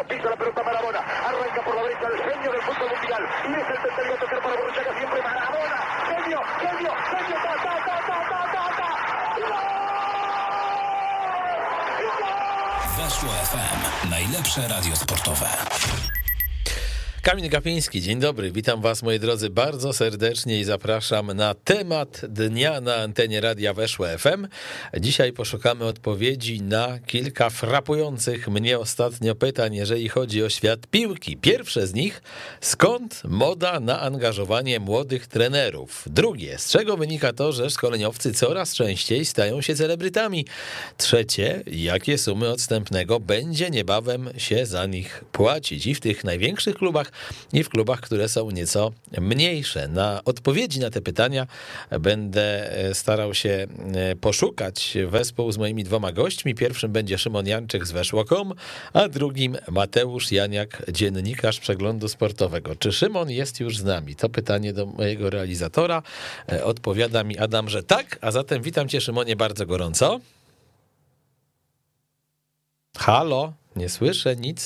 Marcelo, pisa la pelota Maradona, arranca por la derecha el genio del fútbol mundial y es el tercero a tocar para Borruchaga siempre Maradona, genio, genio, genio, ta, ta, ta, ta, ta, ta, ta. Weszło FM. Najlepsze radio sportowe. Kamil Gapiński, dzień dobry, witam was moi drodzy bardzo serdecznie i zapraszam na temat dnia na antenie Radia Weszło FM. Dzisiaj poszukamy odpowiedzi na kilka frapujących mnie ostatnio pytań, jeżeli chodzi o świat piłki. Pierwsze z nich, skąd moda na angażowanie młodych trenerów? Drugie, z czego wynika to, że szkoleniowcy coraz częściej stają się celebrytami? Trzecie, jakie sumy odstępnego będzie niebawem się za nich płacić i w tych największych klubach i w klubach, które są nieco mniejsze. Na odpowiedzi na te pytania będę starał się poszukać wespół z moimi dwoma gośćmi. Pierwszym będzie Szymon Janczyk z Weszło.com, a drugim Mateusz Janiak, dziennikarz przeglądu sportowego. Czy Szymon jest już z nami? To pytanie do mojego realizatora. Odpowiada mi Adam, że tak, a zatem witam cię Szymonie bardzo gorąco. Halo, nie słyszę nic.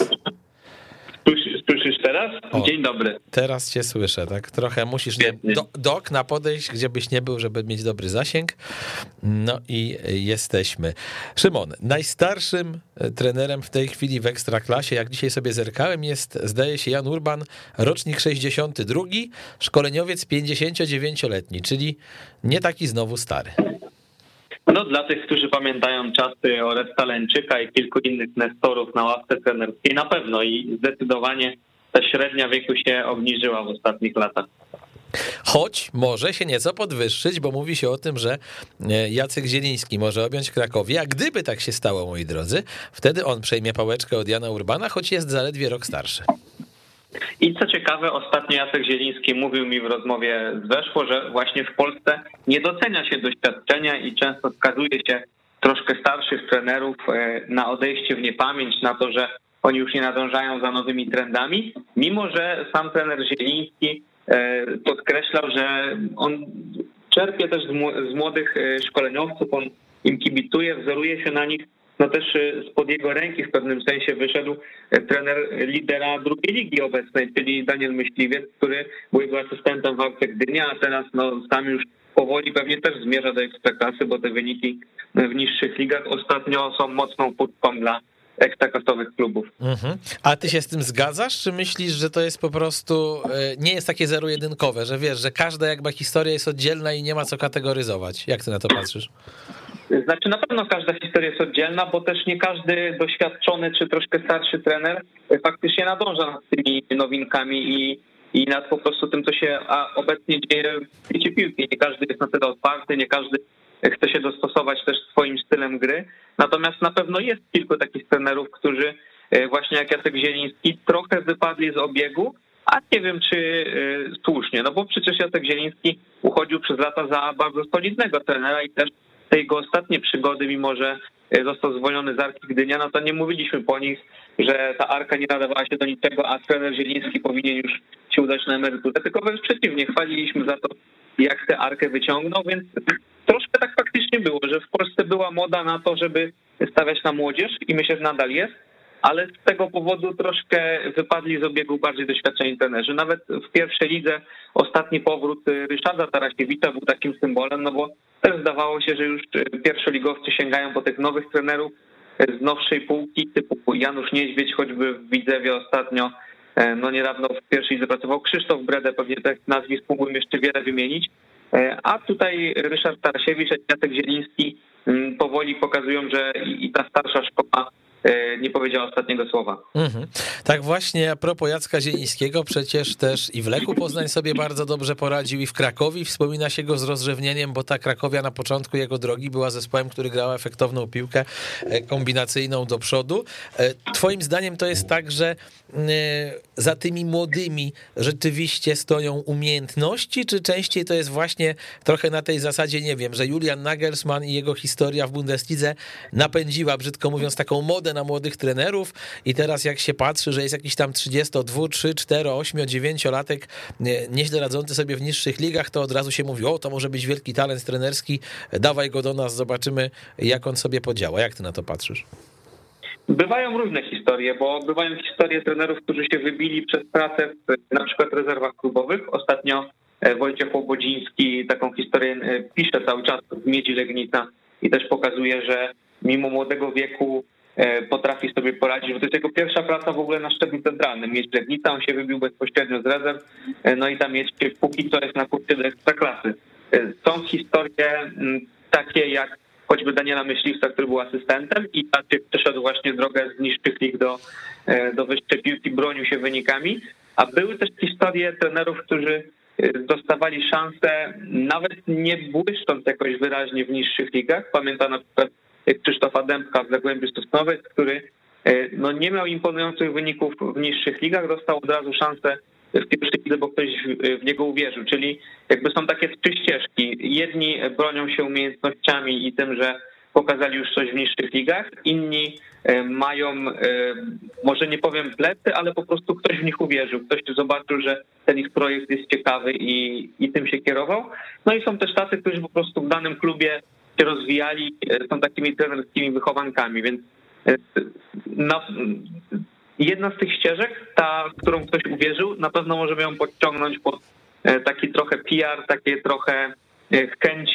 Słyszysz teraz? O. Dzień dobry. Teraz cię słyszę, tak? Trochę musisz nie, Świetnie. do, do okna podejść, gdzie byś nie był, żeby mieć dobry zasięg. No i jesteśmy. Szymon, najstarszym e, trenerem w tej chwili w Ekstraklasie, jak dzisiaj sobie zerkałem, jest, zdaje się, Jan Urban, rocznik 62, szkoleniowiec 59-letni, czyli nie taki znowu stary. No dla tych, którzy pamiętają czasy Oresta Lęczyka i kilku innych nestorów na ławce trenerskiej na pewno i zdecydowanie ta średnia wieku się obniżyła w ostatnich latach. Choć może się nieco podwyższyć, bo mówi się o tym, że e, Jacek Zieliński może objąć Krakowie, a gdyby tak się stało, moi drodzy, wtedy on przejmie pałeczkę od Jana Urbana, choć jest zaledwie rok starszy. I co ciekawe, ostatnio Jacek Zieliński mówił mi w rozmowie z Weszło, że właśnie w Polsce nie docenia się doświadczenia i często skazuje się troszkę starszych trenerów e, na odejście w niepamięć, na to, że oni już nie nadążają za nowymi trendami, mimo że sam trener Zieliński e, podkreślał, że on czerpie też z mł- z młodych e, szkoleniowców, on im kibicuje, wzoruje się na nich, no też e, spod jego ręki w pewnym sensie wyszedł e, trener lidera drugiej ligi obecnej, czyli Daniel Myśliwiec, który był jego asystentem w Austrii Gdynia, a teraz no, sam już powoli pewnie też zmierza do ekstraklasy, bo te wyniki w niższych ligach ostatnio są mocną putką dla ekstraklasowych klubów. Mhm. A ty się z tym zgadzasz, czy myślisz, że to jest po prostu, nie jest takie zero-jedynkowe, że wiesz, że każda jakby historia jest oddzielna i nie ma co kategoryzować? Jak ty na to patrzysz? Znaczy na pewno każda historia jest oddzielna, bo też nie każdy doświadczony czy troszkę starszy trener faktycznie nadąża nad tymi nowinkami i, i nad po prostu tym, co się obecnie dzieje w świecie piłki. Nie każdy jest na tyle otwarty, nie każdy chce się dostosować też swoim stylem gry. Natomiast na pewno jest kilku takich trenerów, którzy e, właśnie jak Jacek Zieliński trochę wypadli z obiegu, a nie wiem czy e, słusznie, no bo przecież Jacek Zieliński uchodził przez lata za bardzo solidnego trenera i też te jego ostatnie przygody, mimo że e, został zwolniony z Arki Gdynia, no to nie mówiliśmy po nich, że ta Arka nie nadawała się do niczego, a trener Zieliński powinien już się udać na emeryturę, tylko wręcz przeciwnie, chwaliliśmy za to, jak tę Arkę wyciągnął, więc troszkę tak faktycznie było, że w Polsce była moda na to, żeby stawiać na młodzież i myślę, że nadal jest, ale z tego powodu troszkę wypadli z obiegu bardziej doświadczeni trenerzy. Nawet w pierwszej lidze ostatni powrót Ryszarda Tarasiewicza był takim symbolem, no bo też zdawało się, że już pierwszoligowcy sięgają po tych nowych trenerów z nowszej półki, typu Janusz Niedźwiedź, choćby w Widzewie ostatnio, e, no niedawno w pierwszej lidze pracował Krzysztof Bredę, pewnie tych nazwisk mógłbym jeszcze wiele wymienić, E, a tutaj Ryszard Tarasiewicz i Jacek Zieliński mm, powoli pokazują, że i ta starsza szkoła nie powiedziała ostatniego słowa. Mhm. Tak właśnie, a propos Jacka Zielińskiego, przecież też i w Lechu Poznań sobie bardzo dobrze poradził i w Krakowie wspomina się go z rozrzewnieniem, bo ta Krakowia na początku jego drogi była zespołem, który grał efektowną piłkę e, kombinacyjną do przodu. E, Twoim zdaniem to jest tak, że e, za tymi młodymi rzeczywiście stoją umiejętności, czy częściej to jest właśnie trochę na tej zasadzie, nie wiem, że Julian Nagelsmann i jego historia w Bundeslidze napędziła, brzydko mówiąc, taką modę na młodych trenerów i teraz jak się patrzy, że jest jakiś tam 32, 3, 4, 8, 9 latek nieźle radzący sobie w niższych ligach, to od razu się mówi, o to może być wielki talent trenerski, dawaj go do nas, zobaczymy jak on sobie podziała. Jak ty na to patrzysz? Bywają różne historie, bo bywają historie trenerów, którzy się wybili przez pracę w na przykład rezerwach klubowych. Ostatnio e, Wojciech Łobodziński taką historię e, pisze cały czas w Miedzi Legnica i też pokazuje, że mimo młodego wieku potrafi sobie poradzić, bo to jest jego pierwsza praca w ogóle na szczeblu centralnym. Miedź Legnica, on się wybił bezpośrednio z rezerw, no i tam Miedź póki co jest na kursie do ekstraklasy. Są historie takie jak choćby Daniela Myśliwca, który był asystentem i Maciek przeszedł właśnie drogę z niższych lig do, e, do wyższej piłki, bronił się wynikami, a były też historie trenerów, którzy e, dostawali szansę, nawet nie błyszcząc jakoś wyraźnie w niższych ligach. Pamiętam na przykład Krzysztofa Dębka w Zagłębiu Sosnowiec, który e, no, nie miał imponujących wyników w niższych ligach, dostał od razu szansę w pierwszej lidze, bo ktoś w niego uwierzył. Czyli jakby są takie trzy ścieżki. Jedni bronią się umiejętnościami i tym, że pokazali już coś w niższych ligach, inni e, mają, e, może nie powiem plecy, ale po prostu ktoś w nich uwierzył, ktoś zobaczył, że ten ich projekt jest ciekawy i, i tym się kierował. No i są też tacy, którzy po prostu w danym klubie się rozwijali, e, są takimi trenerskimi wychowankami, więc na, jedna z tych ścieżek, ta, którą ktoś uwierzył, na pewno możemy ją podciągnąć pod e, taki trochę PR, takie trochę e, chęć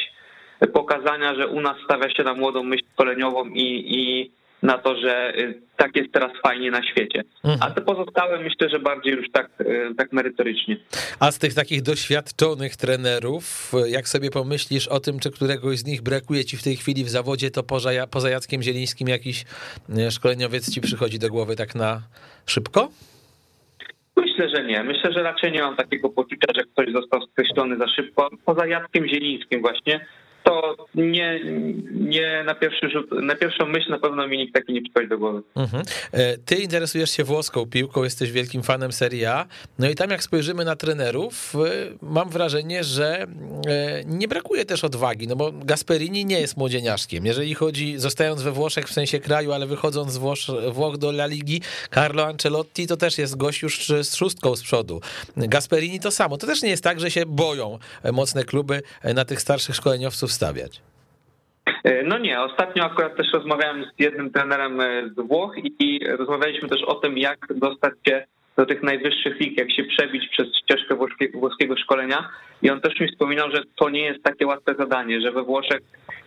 pokazania, że u nas stawia się na młodą myśl szkoleniową i, i na to, że y, tak jest teraz fajnie na świecie. Mhm. A te pozostałe myślę, że bardziej już tak, y, tak merytorycznie. A z tych takich doświadczonych trenerów, jak sobie pomyślisz o tym, czy któregoś z nich brakuje ci w tej chwili w zawodzie, to poza, poza Jackiem Zielińskim jakiś y, szkoleniowiec ci przychodzi do głowy tak na szybko? Myślę, że nie. Myślę, że raczej nie mam takiego poczucia, że ktoś został skreślony za szybko. Poza Jackiem Zielińskim właśnie, to nie, nie na pierwszy rzut, na pierwszą myśl na pewno mi nikt taki nie przychodzi do głowy. Mhm. E, ty interesujesz się włoską piłką, jesteś wielkim fanem Serie A, no i tam jak spojrzymy na trenerów, e, mam wrażenie, że e, nie brakuje też odwagi, no bo Gasperini nie jest młodzieniaszkiem. Jeżeli chodzi, zostając we Włoszech w sensie kraju, ale wychodząc z Włoch, do La Ligi, Carlo Ancelotti to też jest gość już z szóstką z przodu. Gasperini to samo. To też nie jest tak, że się boją mocne kluby na tych starszych szkoleniowców E, no nie, ostatnio akurat też rozmawiałem z jednym trenerem e, z Włoch i rozmawialiśmy też o tym, jak dostać się do tych najwyższych lig, jak się przebić przez ścieżkę włoskiego szkolenia. I on też mi wspominał, że to nie jest takie łatwe zadanie, że we Włoszech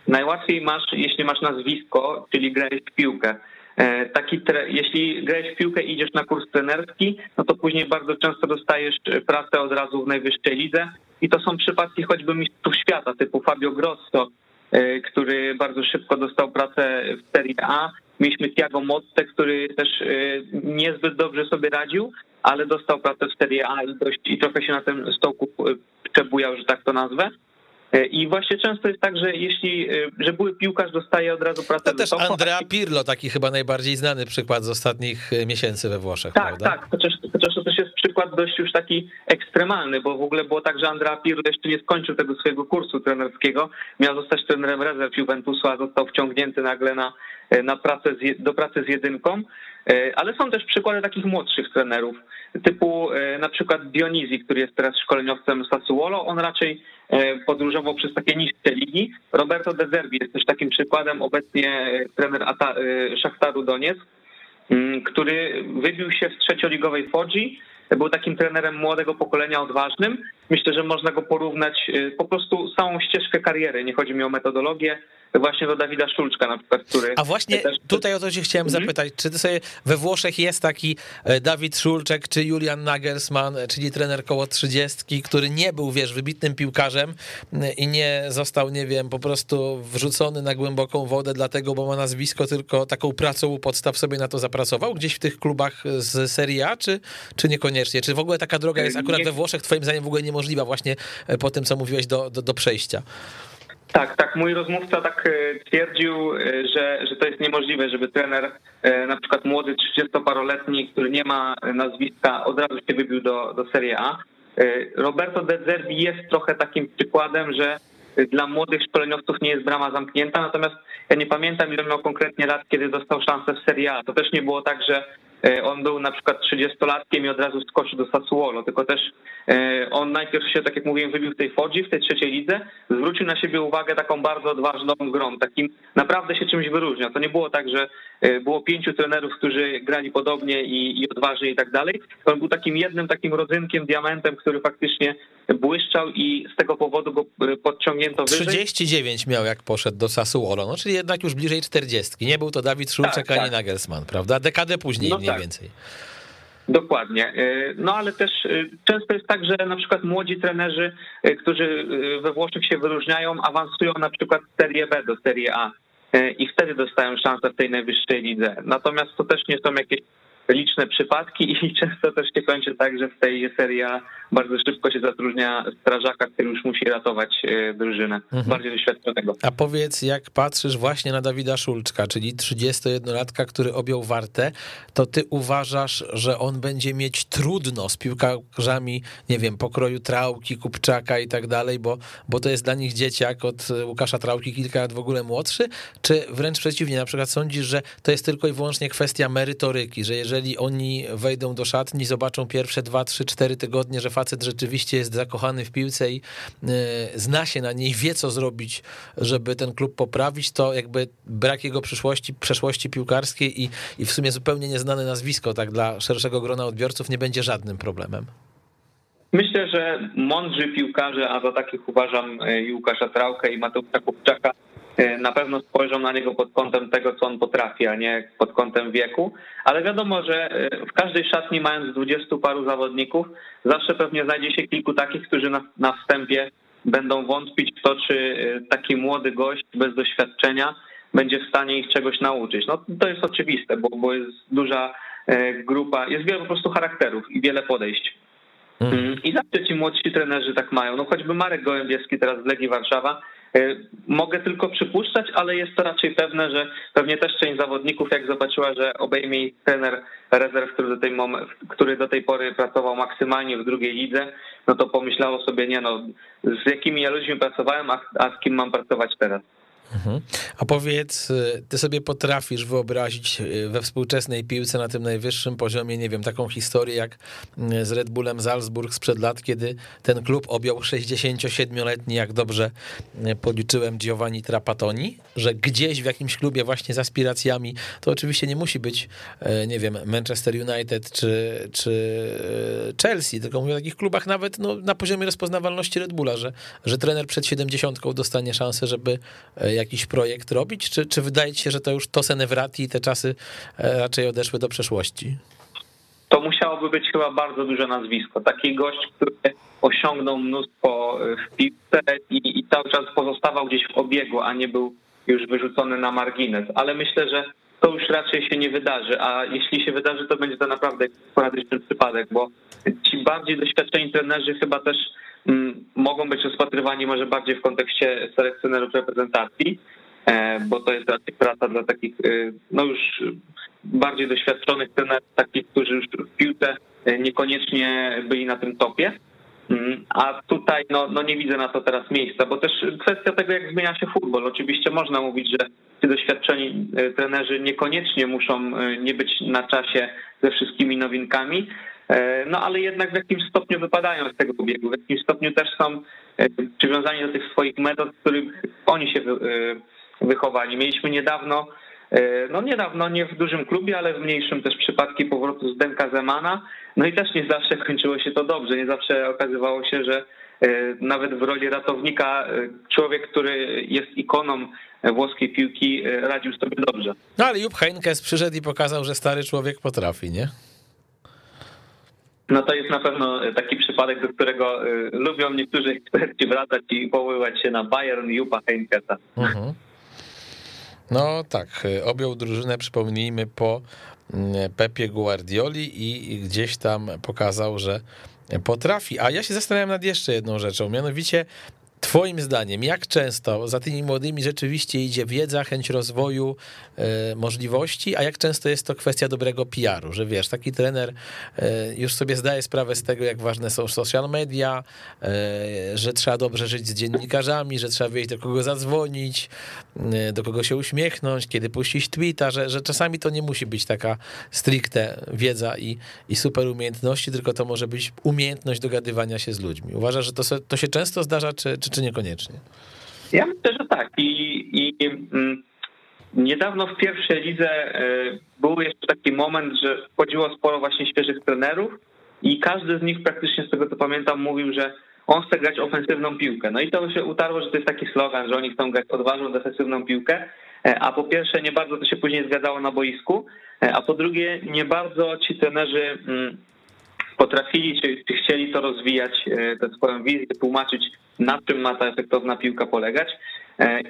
najłatwiej masz, jeśli masz nazwisko, czyli grałeś w piłkę. E, taki. Jeśli grałeś w piłkę i idziesz na kurs trenerski, no to później bardzo często dostajesz pracę od razu w najwyższej lidze. I to są przypadki choćby mistrzów świata, typu Fabio Grosso, e, który bardzo szybko dostał pracę w Serie A. Mieliśmy Tiago Motte, który też e, niezbyt dobrze sobie radził, ale dostał pracę w Serie A i, dość, i trochę się na tym stołku przebujał, że tak to nazwę. E, I właśnie często jest tak, że jeśli, e, że były piłkarz dostaje od razu pracę To też Andrea Pirlo, taki chyba najbardziej znany przykład z ostatnich e, miesięcy we Włoszech, tak, prawda? Tak, chociaż, chociaż to jest przykład dość już taki ekstremalny, bo w ogóle było tak, że Andrea Pirlo jeszcze nie skończył tego swojego kursu trenerskiego, miał zostać trenerem rezerw Juventusu, a został wciągnięty nagle na, na pracę z, do pracy z jedynką, ale są też przykłady takich młodszych trenerów, typu na przykład Dionizji, który jest teraz szkoleniowcem Sassuolo, on raczej E, podróżował przez takie niższe ligi. Roberto De Zerbi jest też takim przykładem, obecnie trener Ata, e, Szachtaru Donieck, który wybił się w trzecioligowej Fodzi, był takim trenerem młodego pokolenia odważnym. Myślę, że można go porównać e, po prostu całą ścieżkę kariery. Nie chodzi mi o metodologię, właśnie do Dawida Szulczka na przykład, który... A właśnie też... tutaj o to się chciałem mhm. zapytać, czy ty sobie we Włoszech jest taki e, Dawid Szulczek, czy Julian Nagelsmann, e, czyli trener koło trzydziestki, który nie był, wiesz, wybitnym piłkarzem i nie został, nie wiem, po prostu wrzucony na głęboką wodę dlatego, bo ma nazwisko, tylko taką pracą u podstaw sobie na to zapracował gdzieś w tych klubach z Serie A, czy, czy niekoniecznie? Czy w ogóle taka droga jest akurat we Włoszech twoim zdaniem w ogóle niemożliwa właśnie e, po tym, co mówiłeś do, do, do przejścia? Tak, tak. Mój rozmówca tak e, twierdził, e, że, że to jest niemożliwe, żeby trener, na przykład młody 30-paroletni, który nie ma nazwiska, od razu się wybił do, do Serie A. Roberto De Zerbi jest trochę takim przykładem, że dla młodych szkoleniowców nie jest brama zamknięta, natomiast ja nie pamiętam, ile miał konkretnie lat, kiedy dostał szansę w Serie A. To też nie było tak, że on był na przykład 30-latkiem i od razu skoczył do Sassuolo, tylko też e, on najpierw się, tak jak mówiłem, wybił w tej Fodzi, w tej trzeciej lidze, zwrócił na siebie uwagę taką bardzo odważną grą, takim naprawdę się czymś wyróżniał. To nie było tak, że e, było pięciu trenerów, którzy grali podobnie i, i odważnie i tak dalej. On był takim jednym takim rodzynkiem, diamentem, który faktycznie błyszczał i z tego powodu go podciągnięto wyżej. 39 miał jak poszedł do Sassuolo, no czyli jednak już bliżej 40. Nie był to Dawid Szulczek tak, ani tak. Nagelsmann, prawda? Dekadę później no mniej tak. więcej. Dokładnie. Y, no ale też y, często jest tak, że na przykład młodzi trenerzy, y, którzy we Włoszech się wyróżniają, awansują na przykład z Serie B do Serie A i wtedy dostają szansę w tej najwyższej lidze. Natomiast to też nie są jakieś liczne przypadki i często też się kończy tak, że w tej serii bardzo szybko się zatrudnia strażaka, który już musi ratować e, drużynę, mhm. bardziej doświadczonego. A powiedz, jak patrzysz właśnie na Dawida Szulczka, czyli 31-latka, który objął wartę, to ty uważasz, że on będzie mieć trudno z piłkarzami, nie wiem, pokroju Trałki, Kupczaka i tak dalej, bo, bo to jest dla nich dzieciak od Łukasza Trałki kilka lat w ogóle młodszy, czy wręcz przeciwnie, na przykład sądzisz, że to jest tylko i wyłącznie kwestia merytoryki, że jeżeli jeżeli oni wejdą do szatni, zobaczą pierwsze 2, 3, 4 tygodnie, że facet rzeczywiście jest zakochany w piłce i e, zna się na niej, wie co zrobić, żeby ten klub poprawić, to jakby brak jego przyszłości, przeszłości piłkarskiej i, i w sumie zupełnie nieznane nazwisko, tak dla szerszego grona odbiorców nie będzie żadnym problemem. Myślę, że mądrzy piłkarze, a za takich uważam i Łukasza Trałkę i Mateusza Kupczaka, na pewno spojrzą na niego pod kątem tego, co on potrafi, a nie pod kątem wieku. Ale wiadomo, że e, w każdej szatni, mając dwudziestu paru zawodników, zawsze pewnie znajdzie się kilku takich, którzy na, na wstępie będą wątpić w to, czy e, taki młody gość bez doświadczenia będzie w stanie ich czegoś nauczyć. No to jest oczywiste, bo, bo jest duża grupa, jest wiele po prostu charakterów i wiele podejść. Mhm. I zawsze ci młodsi trenerzy tak mają. No choćby Marek Gołębieski teraz z Legii Warszawa mogę tylko przypuszczać, ale jest to raczej pewne, że pewnie też część zawodników, jak zobaczyła, że obejmie trener rezerw, który do tej, moment, który do tej pory pracował maksymalnie w drugiej lidze, no to pomyślało sobie, nie no, z jakimi ja ludźmi pracowałem, a, a z kim mam pracować teraz. Mhm. A powiedz, y, ty sobie potrafisz wyobrazić y, we współczesnej piłce na tym najwyższym poziomie, nie wiem, taką historię jak y, z Red Bullem Salzburg sprzed lat, kiedy ten klub objął 67-letni, jak dobrze policzyłem, Giovanni Trapattoni, że gdzieś w jakimś klubie właśnie z aspiracjami, to oczywiście nie musi być, nie wiem, Manchester United czy, czy Chelsea, tylko mówię o takich klubach nawet no, na poziomie rozpoznawalności Red Bulla, że, że trener przed 70 dostanie szansę, żeby jakiś projekt robić, czy, czy wydaje ci się, że to już to Senewrati i te czasy e, raczej odeszły do przeszłości? To musiałoby być chyba bardzo duże nazwisko. Taki gość, który osiągnął mnóstwo e, w piłce i, i cały czas pozostawał gdzieś w obiegu, a nie był już wyrzucony na margines. Ale myślę, że to już raczej się nie wydarzy, a jeśli się wydarzy, to będzie to naprawdę sporadyczny przypadek, bo ci bardziej doświadczeni trenerzy chyba też Mm, mogą być rozpatrywani może bardziej w kontekście selekcjonerów reprezentacji, e, bo to jest raczej praca dla takich e, no już bardziej doświadczonych trenerów, takich, którzy już w piłce e, niekoniecznie byli na tym topie. Mm, a tutaj no, no nie widzę na to teraz miejsca, bo też kwestia tego, jak zmienia się futbol. Oczywiście można mówić, że ci doświadczeni trenerzy niekoniecznie muszą nie być na czasie ze wszystkimi nowinkami, E, no ale jednak w jakimś stopniu wypadają z tego obiegu, w jakimś stopniu też są e, przywiązani do tych swoich metod, w których oni się e, wychowali. Mieliśmy niedawno, no niedawno, nie w dużym klubie, ale w mniejszym też przypadki powrotu z Denka Zemana, no i też nie zawsze kończyło się to dobrze, nie zawsze okazywało się, że nawet w roli ratownika człowiek, który jest ikoną włoskiej piłki radził sobie dobrze. No ale Jupp Heynckes przyszedł i pokazał, że stary człowiek potrafi, nie? No to jest na pewno taki przypadek, do którego lubią niektórzy eksperci wracać i poływać się na Bayern Jupa Heinkesa. Mhm. No tak, y, objął drużynę, przypomnijmy, po mm, Pepie Guardioli i gdzieś tam pokazał, że potrafi. A ja się zastanawiam nad jeszcze jedną rzeczą, mianowicie Twoim zdaniem, jak często za tymi młodymi rzeczywiście idzie wiedza, chęć rozwoju, e, możliwości, a jak często jest to kwestia dobrego PR-u, że wiesz, taki trener e, już sobie zdaje sprawę z tego, jak ważne są social media, e, że trzeba dobrze żyć z dziennikarzami, że trzeba wiedzieć, do kogo zadzwonić, do kogo się uśmiechnąć, kiedy puścić tweeta, że, że czasami to nie musi być taka stricte wiedza i, i super umiejętności, tylko to może być umiejętność dogadywania się z ludźmi. Uważasz, że to, to się często zdarza, czy, czy, czy niekoniecznie? Ja myślę, że tak. I, i mm, niedawno w pierwszej lidze y, był jeszcze taki moment, że wchodziło sporo właśnie świeżych trenerów i każdy z nich praktycznie z tego co pamiętam mówił, że on chce grać ofensywną piłkę. No i to się utarło, że to jest taki slogan, że oni chcą grać odważną, defensywną piłkę, e, a po pierwsze nie bardzo to się później zgadzało na boisku, e, a po drugie nie bardzo ci trenerzy mm, potrafili czy, czy chcieli to rozwijać, e, tę swoją wizję, tłumaczyć, na czym ma ta efektowna piłka polegać.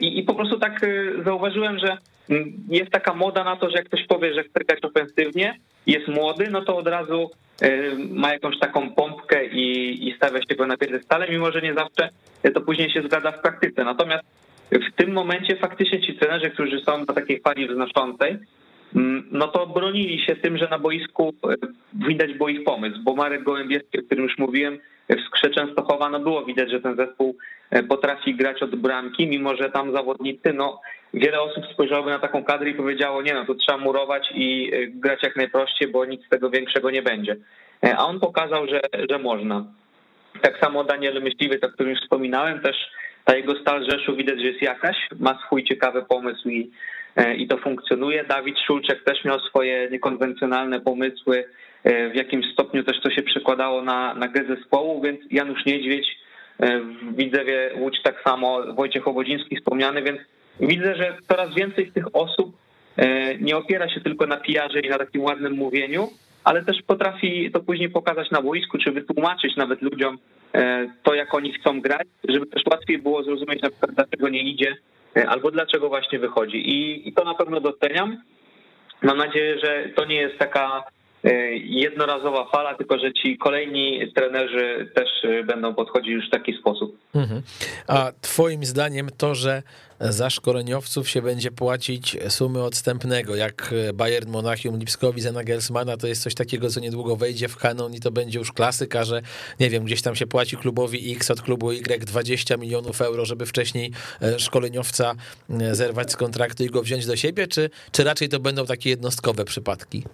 I, I po prostu tak zauważyłem, że jest taka moda na to, że jak ktoś powie, że chce grać ofensywnie, jest młody, no to od razu ma jakąś taką pompkę i, i stawia się go na stale, mimo że nie zawsze to później się zgadza w praktyce. Natomiast w tym momencie faktycznie ci trenerzy, którzy są na takiej fali wznoszącej, no to bronili się tym, że na boisku e, widać był ich pomysł, bo Marek Gołębieski, o którym już mówiłem, w Skrze Częstochowa, no było widać, że ten zespół e, potrafi grać od bramki, mimo że tam zawodnicy, no wiele osób spojrzałoby na taką kadrę i powiedziało, nie no, to trzeba murować i e, grać jak najprościej, bo nic z tego większego nie będzie. A on pokazał, że, że można. Tak samo Daniel Myśliwy, o którym już wspominałem, też ta jego stal Rzeszu widać, że jest jakaś, ma swój ciekawy pomysł i, e, i to funkcjonuje. Dawid Szulczek też miał swoje niekonwencjonalne pomysły, e, w jakimś stopniu też to się przekładało na, na grę zespołu, więc Janusz Niedźwiedź e, w Widzewie Łódź tak samo, Wojciech Obodziński wspomniany, więc widzę, że coraz więcej tych osób nie opiera się tylko na pijarze i na takim ładnym mówieniu, ale też potrafi to później pokazać na boisku, czy wytłumaczyć nawet ludziom e, to, jak oni chcą grać, żeby też łatwiej było zrozumieć na przykład, dlaczego nie idzie, e, albo dlaczego właśnie wychodzi. I, i to na pewno doceniam. Mam nadzieję, że to nie jest taka e, jednorazowa fala, tylko że ci kolejni trenerzy też będą podchodzić już w taki sposób. Mhm. A twoim zdaniem to, że za szkoleniowców się będzie płacić sumy odstępnego, jak Bayern Monachium Lipskowi za Nagelsmana, to jest coś takiego, co niedługo wejdzie w kanon i to będzie już klasyka, że nie wiem, gdzieś tam się płaci klubowi X od klubu Y 20 milionów euro, żeby wcześniej e, szkoleniowca e, zerwać z kontraktu i go wziąć do siebie, czy, czy raczej to będą takie jednostkowe przypadki?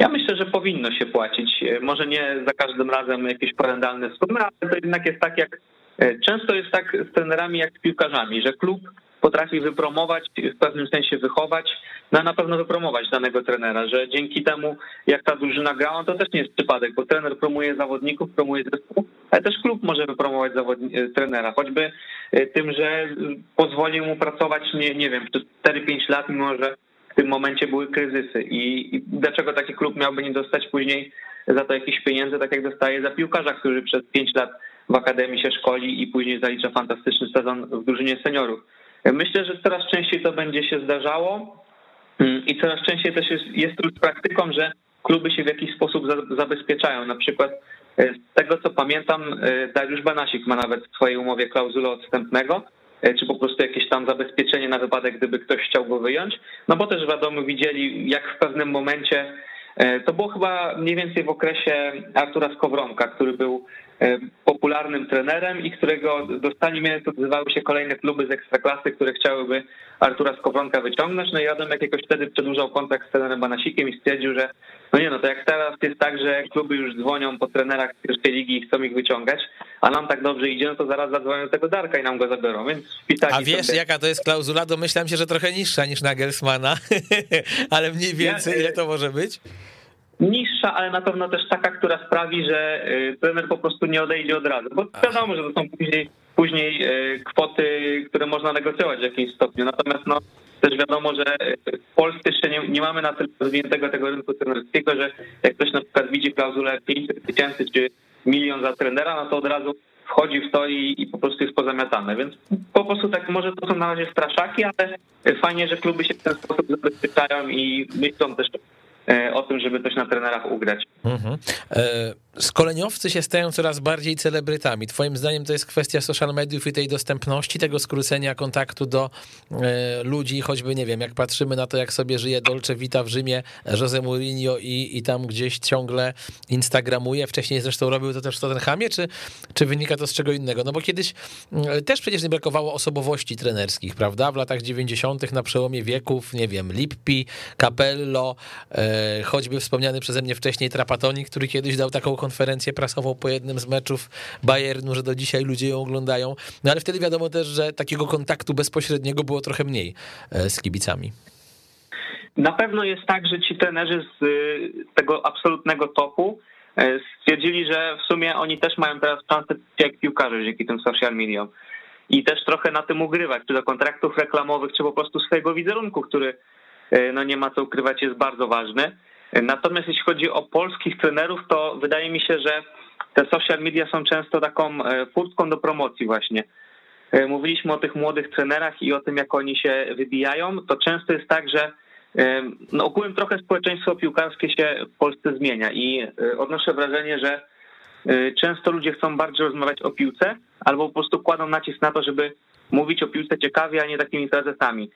Ja myślę, że powinno się płacić. E, może nie za każdym razem jakieś porendalne sumy, ale to jednak jest tak, jak E, często jest tak z trenerami jak z piłkarzami, że klub potrafi wypromować, w pewnym sensie wychować, no na pewno wypromować danego trenera, że dzięki temu, jak ta drużyna grała, to też nie jest przypadek, bo trener promuje zawodników, promuje zespół, ale też klub może wypromować e, trenera, choćby tym, że pozwoli mu pracować, nie, nie wiem, przez 4-5 lat, mimo że w tym momencie były kryzysy i, i dlaczego taki klub miałby nie dostać później za to jakichś pieniędzy, tak jak dostaje za piłkarza, który przez 5 lat w akademii się szkoli i później zalicza fantastyczny sezon w drużynie seniorów. Myślę, że coraz częściej to będzie się zdarzało mm, i coraz częściej też jest, jest już praktyką, że kluby się w jakiś sposób zabezpieczają. Na przykład e, z tego co pamiętam, e, Dariusz Banasik ma nawet w swojej umowie klauzulę odstępnego, czy po prostu jakieś tam zabezpieczenie na wypadek, gdyby ktoś chciał go wyjąć. No bo też wiadomo, widzieli, jak w pewnym momencie, to było chyba mniej więcej w okresie Artura Skowronka, który był E, popularnym trenerem i którego do stali miast odzywały się kolejne kluby z ekstraklasy, które chciałyby Artura Skowronka wyciągnąć. No i Adam jakoś wtedy przedłużał kontakt z trenerem Banasikiem i stwierdził, że no nie no, to jak teraz jest tak, że kluby już dzwonią po trenerach z pierwszej ligi i chcą ich wyciągać, a nam tak dobrze idzie, no to zaraz zadzwonią tego Darka i nam go zabiorą, więc A wiesz, sobie... jaka to jest klauzula? Domyślam się, że trochę niższa niż Nagelsmana, ale mniej więcej ja, ile to może być? Niższa, ale na pewno też taka, która sprawi, że y, trener po prostu nie odejdzie od razu. Bo wiadomo, że to są później, później y, kwoty, które można negocjować w jakimś stopniu. Natomiast no, też wiadomo, że y, w Polsce jeszcze nie, nie mamy na tyle rozwiniętego tego rynku trenerskiego, że jak ktoś na przykład widzi klauzulę 500 tysięcy czy milion za trenera, no to od razu wchodzi w to i, i, po prostu jest pozamiatane. Więc po prostu tak może to są na razie straszaki, ale fajnie, że kluby się w ten sposób zabezpieczają i myślą też tym, żeby coś na trenerach ugrać. Mhm. E Szkoleniowcy się stają coraz bardziej celebrytami. Twoim zdaniem to jest kwestia social mediów i tej dostępności, tego skrócenia kontaktu do e, ludzi, choćby nie wiem, jak patrzymy na to, jak sobie żyje Dolce Vita w Rzymie, Jose Mourinho i, i tam gdzieś ciągle instagramuje. Wcześniej zresztą robił to też w Tottenhamie, czy, czy wynika to z czego innego? No bo kiedyś mm, też przecież nie brakowało osobowości trenerskich, prawda? W latach 90. na przełomie wieków, nie wiem, Lippi, Capello, e, choćby wspomniany przeze mnie wcześniej Trapatoni, który kiedyś dał taką konferencję prasową po jednym z meczów Bayernu, że do dzisiaj ludzie ją oglądają. No ale wtedy wiadomo też, że takiego kontaktu bezpośredniego było trochę mniej e, z kibicami. Na pewno jest tak, że ci trenerzy z tego absolutnego topu e, stwierdzili, że w sumie oni też mają teraz szansę jak piłkarze dzięki tym social mediom. I też trochę na tym ugrywać, czy do kontraktów reklamowych, czy po prostu swojego wizerunku, który e, no nie ma co ukrywać, jest bardzo ważny. Natomiast jeśli chodzi o polskich trenerów, to wydaje mi się, że te social media są często taką e, furtką do promocji właśnie. E, mówiliśmy o tych młodych trenerach i o tym, jak oni się wybijają. To często jest tak, że e, no ogółem trochę społeczeństwo piłkarskie się w Polsce zmienia i odnoszę wrażenie, że często ludzie chcą bardziej rozmawiać o piłce albo po prostu kładą nacisk na to, żeby mówić o piłce ciekawie, a nie takimi frazesami.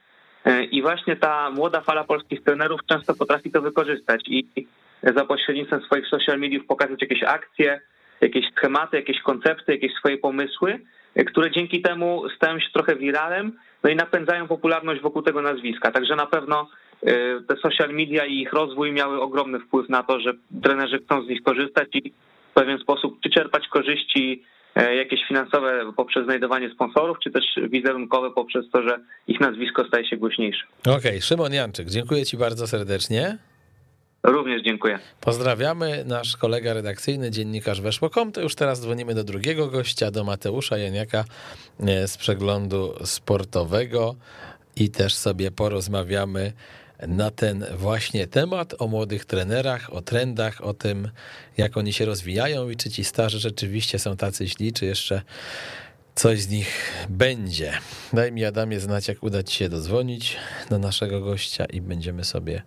E, I właśnie ta młoda fala polskich trenerów często potrafi to wykorzystać i za pośrednictwem swoich social mediów pokazać jakieś akcje, jakieś schematy, jakieś koncepty, jakieś swoje pomysły, e, które dzięki temu stają się trochę wiralem, no i napędzają popularność wokół tego nazwiska. Także na pewno e, te social media i ich rozwój miały ogromny wpływ na to, że trenerzy chcą z nich korzystać i w pewien sposób czy czerpać korzyści jakieś finansowe poprzez znajdowanie sponsorów, czy też wizerunkowe poprzez to, że ich nazwisko staje się głośniejsze. Okej, okay. Szymon Janczyk, dziękuję Ci bardzo serdecznie. Również dziękuję. Pozdrawiamy. Nasz kolega redakcyjny, dziennikarz Weszło.com. To już teraz dzwonimy do drugiego gościa, do Mateusza Janiaka e, z przeglądu sportowego i też sobie porozmawiamy na ten właśnie temat, o młodych trenerach, o trendach, o tym, jak oni się rozwijają i czy ci starzy rzeczywiście są tacy źli, czy jeszcze coś z nich będzie. Daj mi Adamie znać, jak uda ci się dodzwonić do naszego gościa i będziemy sobie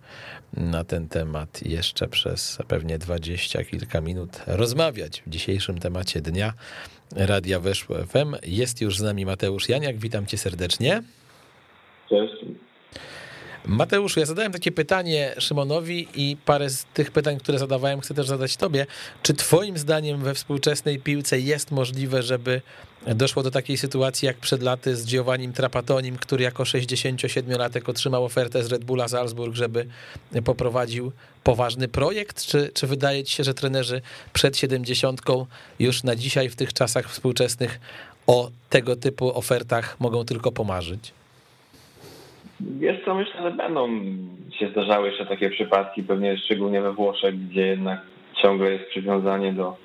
na ten temat jeszcze przez pewnie dwadzieścia kilka minut rozmawiać w dzisiejszym temacie dnia Radia Weszło FM. Jest już z nami Mateusz Janiak, witam cię serdecznie. Cześć. Mateusz, ja zadałem takie pytanie Szymonowi i parę z tych pytań, które zadawałem, chcę też zadać tobie. Czy twoim zdaniem we współczesnej piłce jest możliwe, żeby doszło do takiej sytuacji jak przed laty z Giovannim Trapatonim, który jako 67-latek otrzymał ofertę z Red Bulla Salzburg, żeby poprowadził poważny projekt? Czy, czy wydaje ci się, że trenerzy przed 70 już na dzisiaj w tych czasach współczesnych o tego typu ofertach mogą tylko pomarzyć? Wiesz co, myślę, że będą się zdarzały jeszcze takie przypadki, pewnie szczególnie we Włoszech, gdzie jednak ciągle jest przywiązanie do,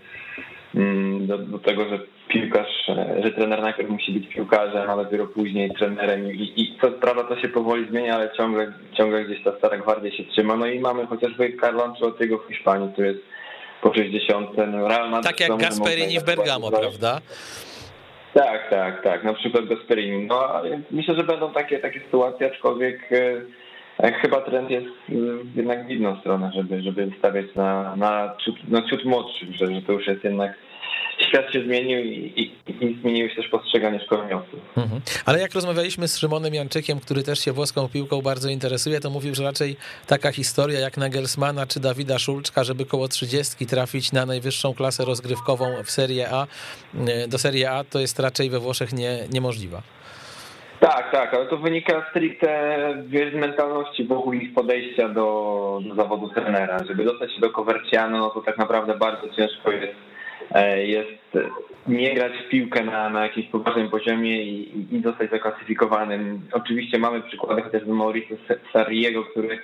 mm, do, do tego, że piłkarz, że trener najpierw musi być piłkarzem, a dopiero później trenerem i, i co prawda to się powoli zmienia, ale ciągle, ciągle gdzieś ta stara gwardia się trzyma. No i mamy chociażby Carlo Ancelottiego w Hiszpanii, który jest po 60. No Real Madrid, tak jak Gasperini w Bergamo, prawda? Tak, tak, tak. Na przykład Gasperini. No myślę, że będą takie, takie sytuacje, aczkolwiek e, chyba trend jest e, jednak w inną stronę, żeby, żeby stawiać na, na, ciut, na ciut młodszych, że, że to już jest jednak świat się zmienił i, i, i zmieniło się też postrzeganie szkoleniowców. Mhm. Ale jak rozmawialiśmy z Szymonem Janczykiem, który też się włoską piłką bardzo interesuje, to mówił, że raczej taka historia jak Nagelsmana czy Dawida Szulczka, żeby koło 30 trafić na najwyższą klasę rozgrywkową w Serie A, e, do Serie A, to jest raczej we Włoszech nie, niemożliwa. Tak, tak, ale to wynika stricte z mentalności wokół ich podejścia do, do zawodu trenera. Żeby dostać się do Coverciano, no to tak naprawdę bardzo ciężko jest jest nie grać w piłkę na, na jakimś poważnym poziomie i, i zostać zaklasyfikowanym. Oczywiście mamy przykłady chociażby Mauricio Sarriego, który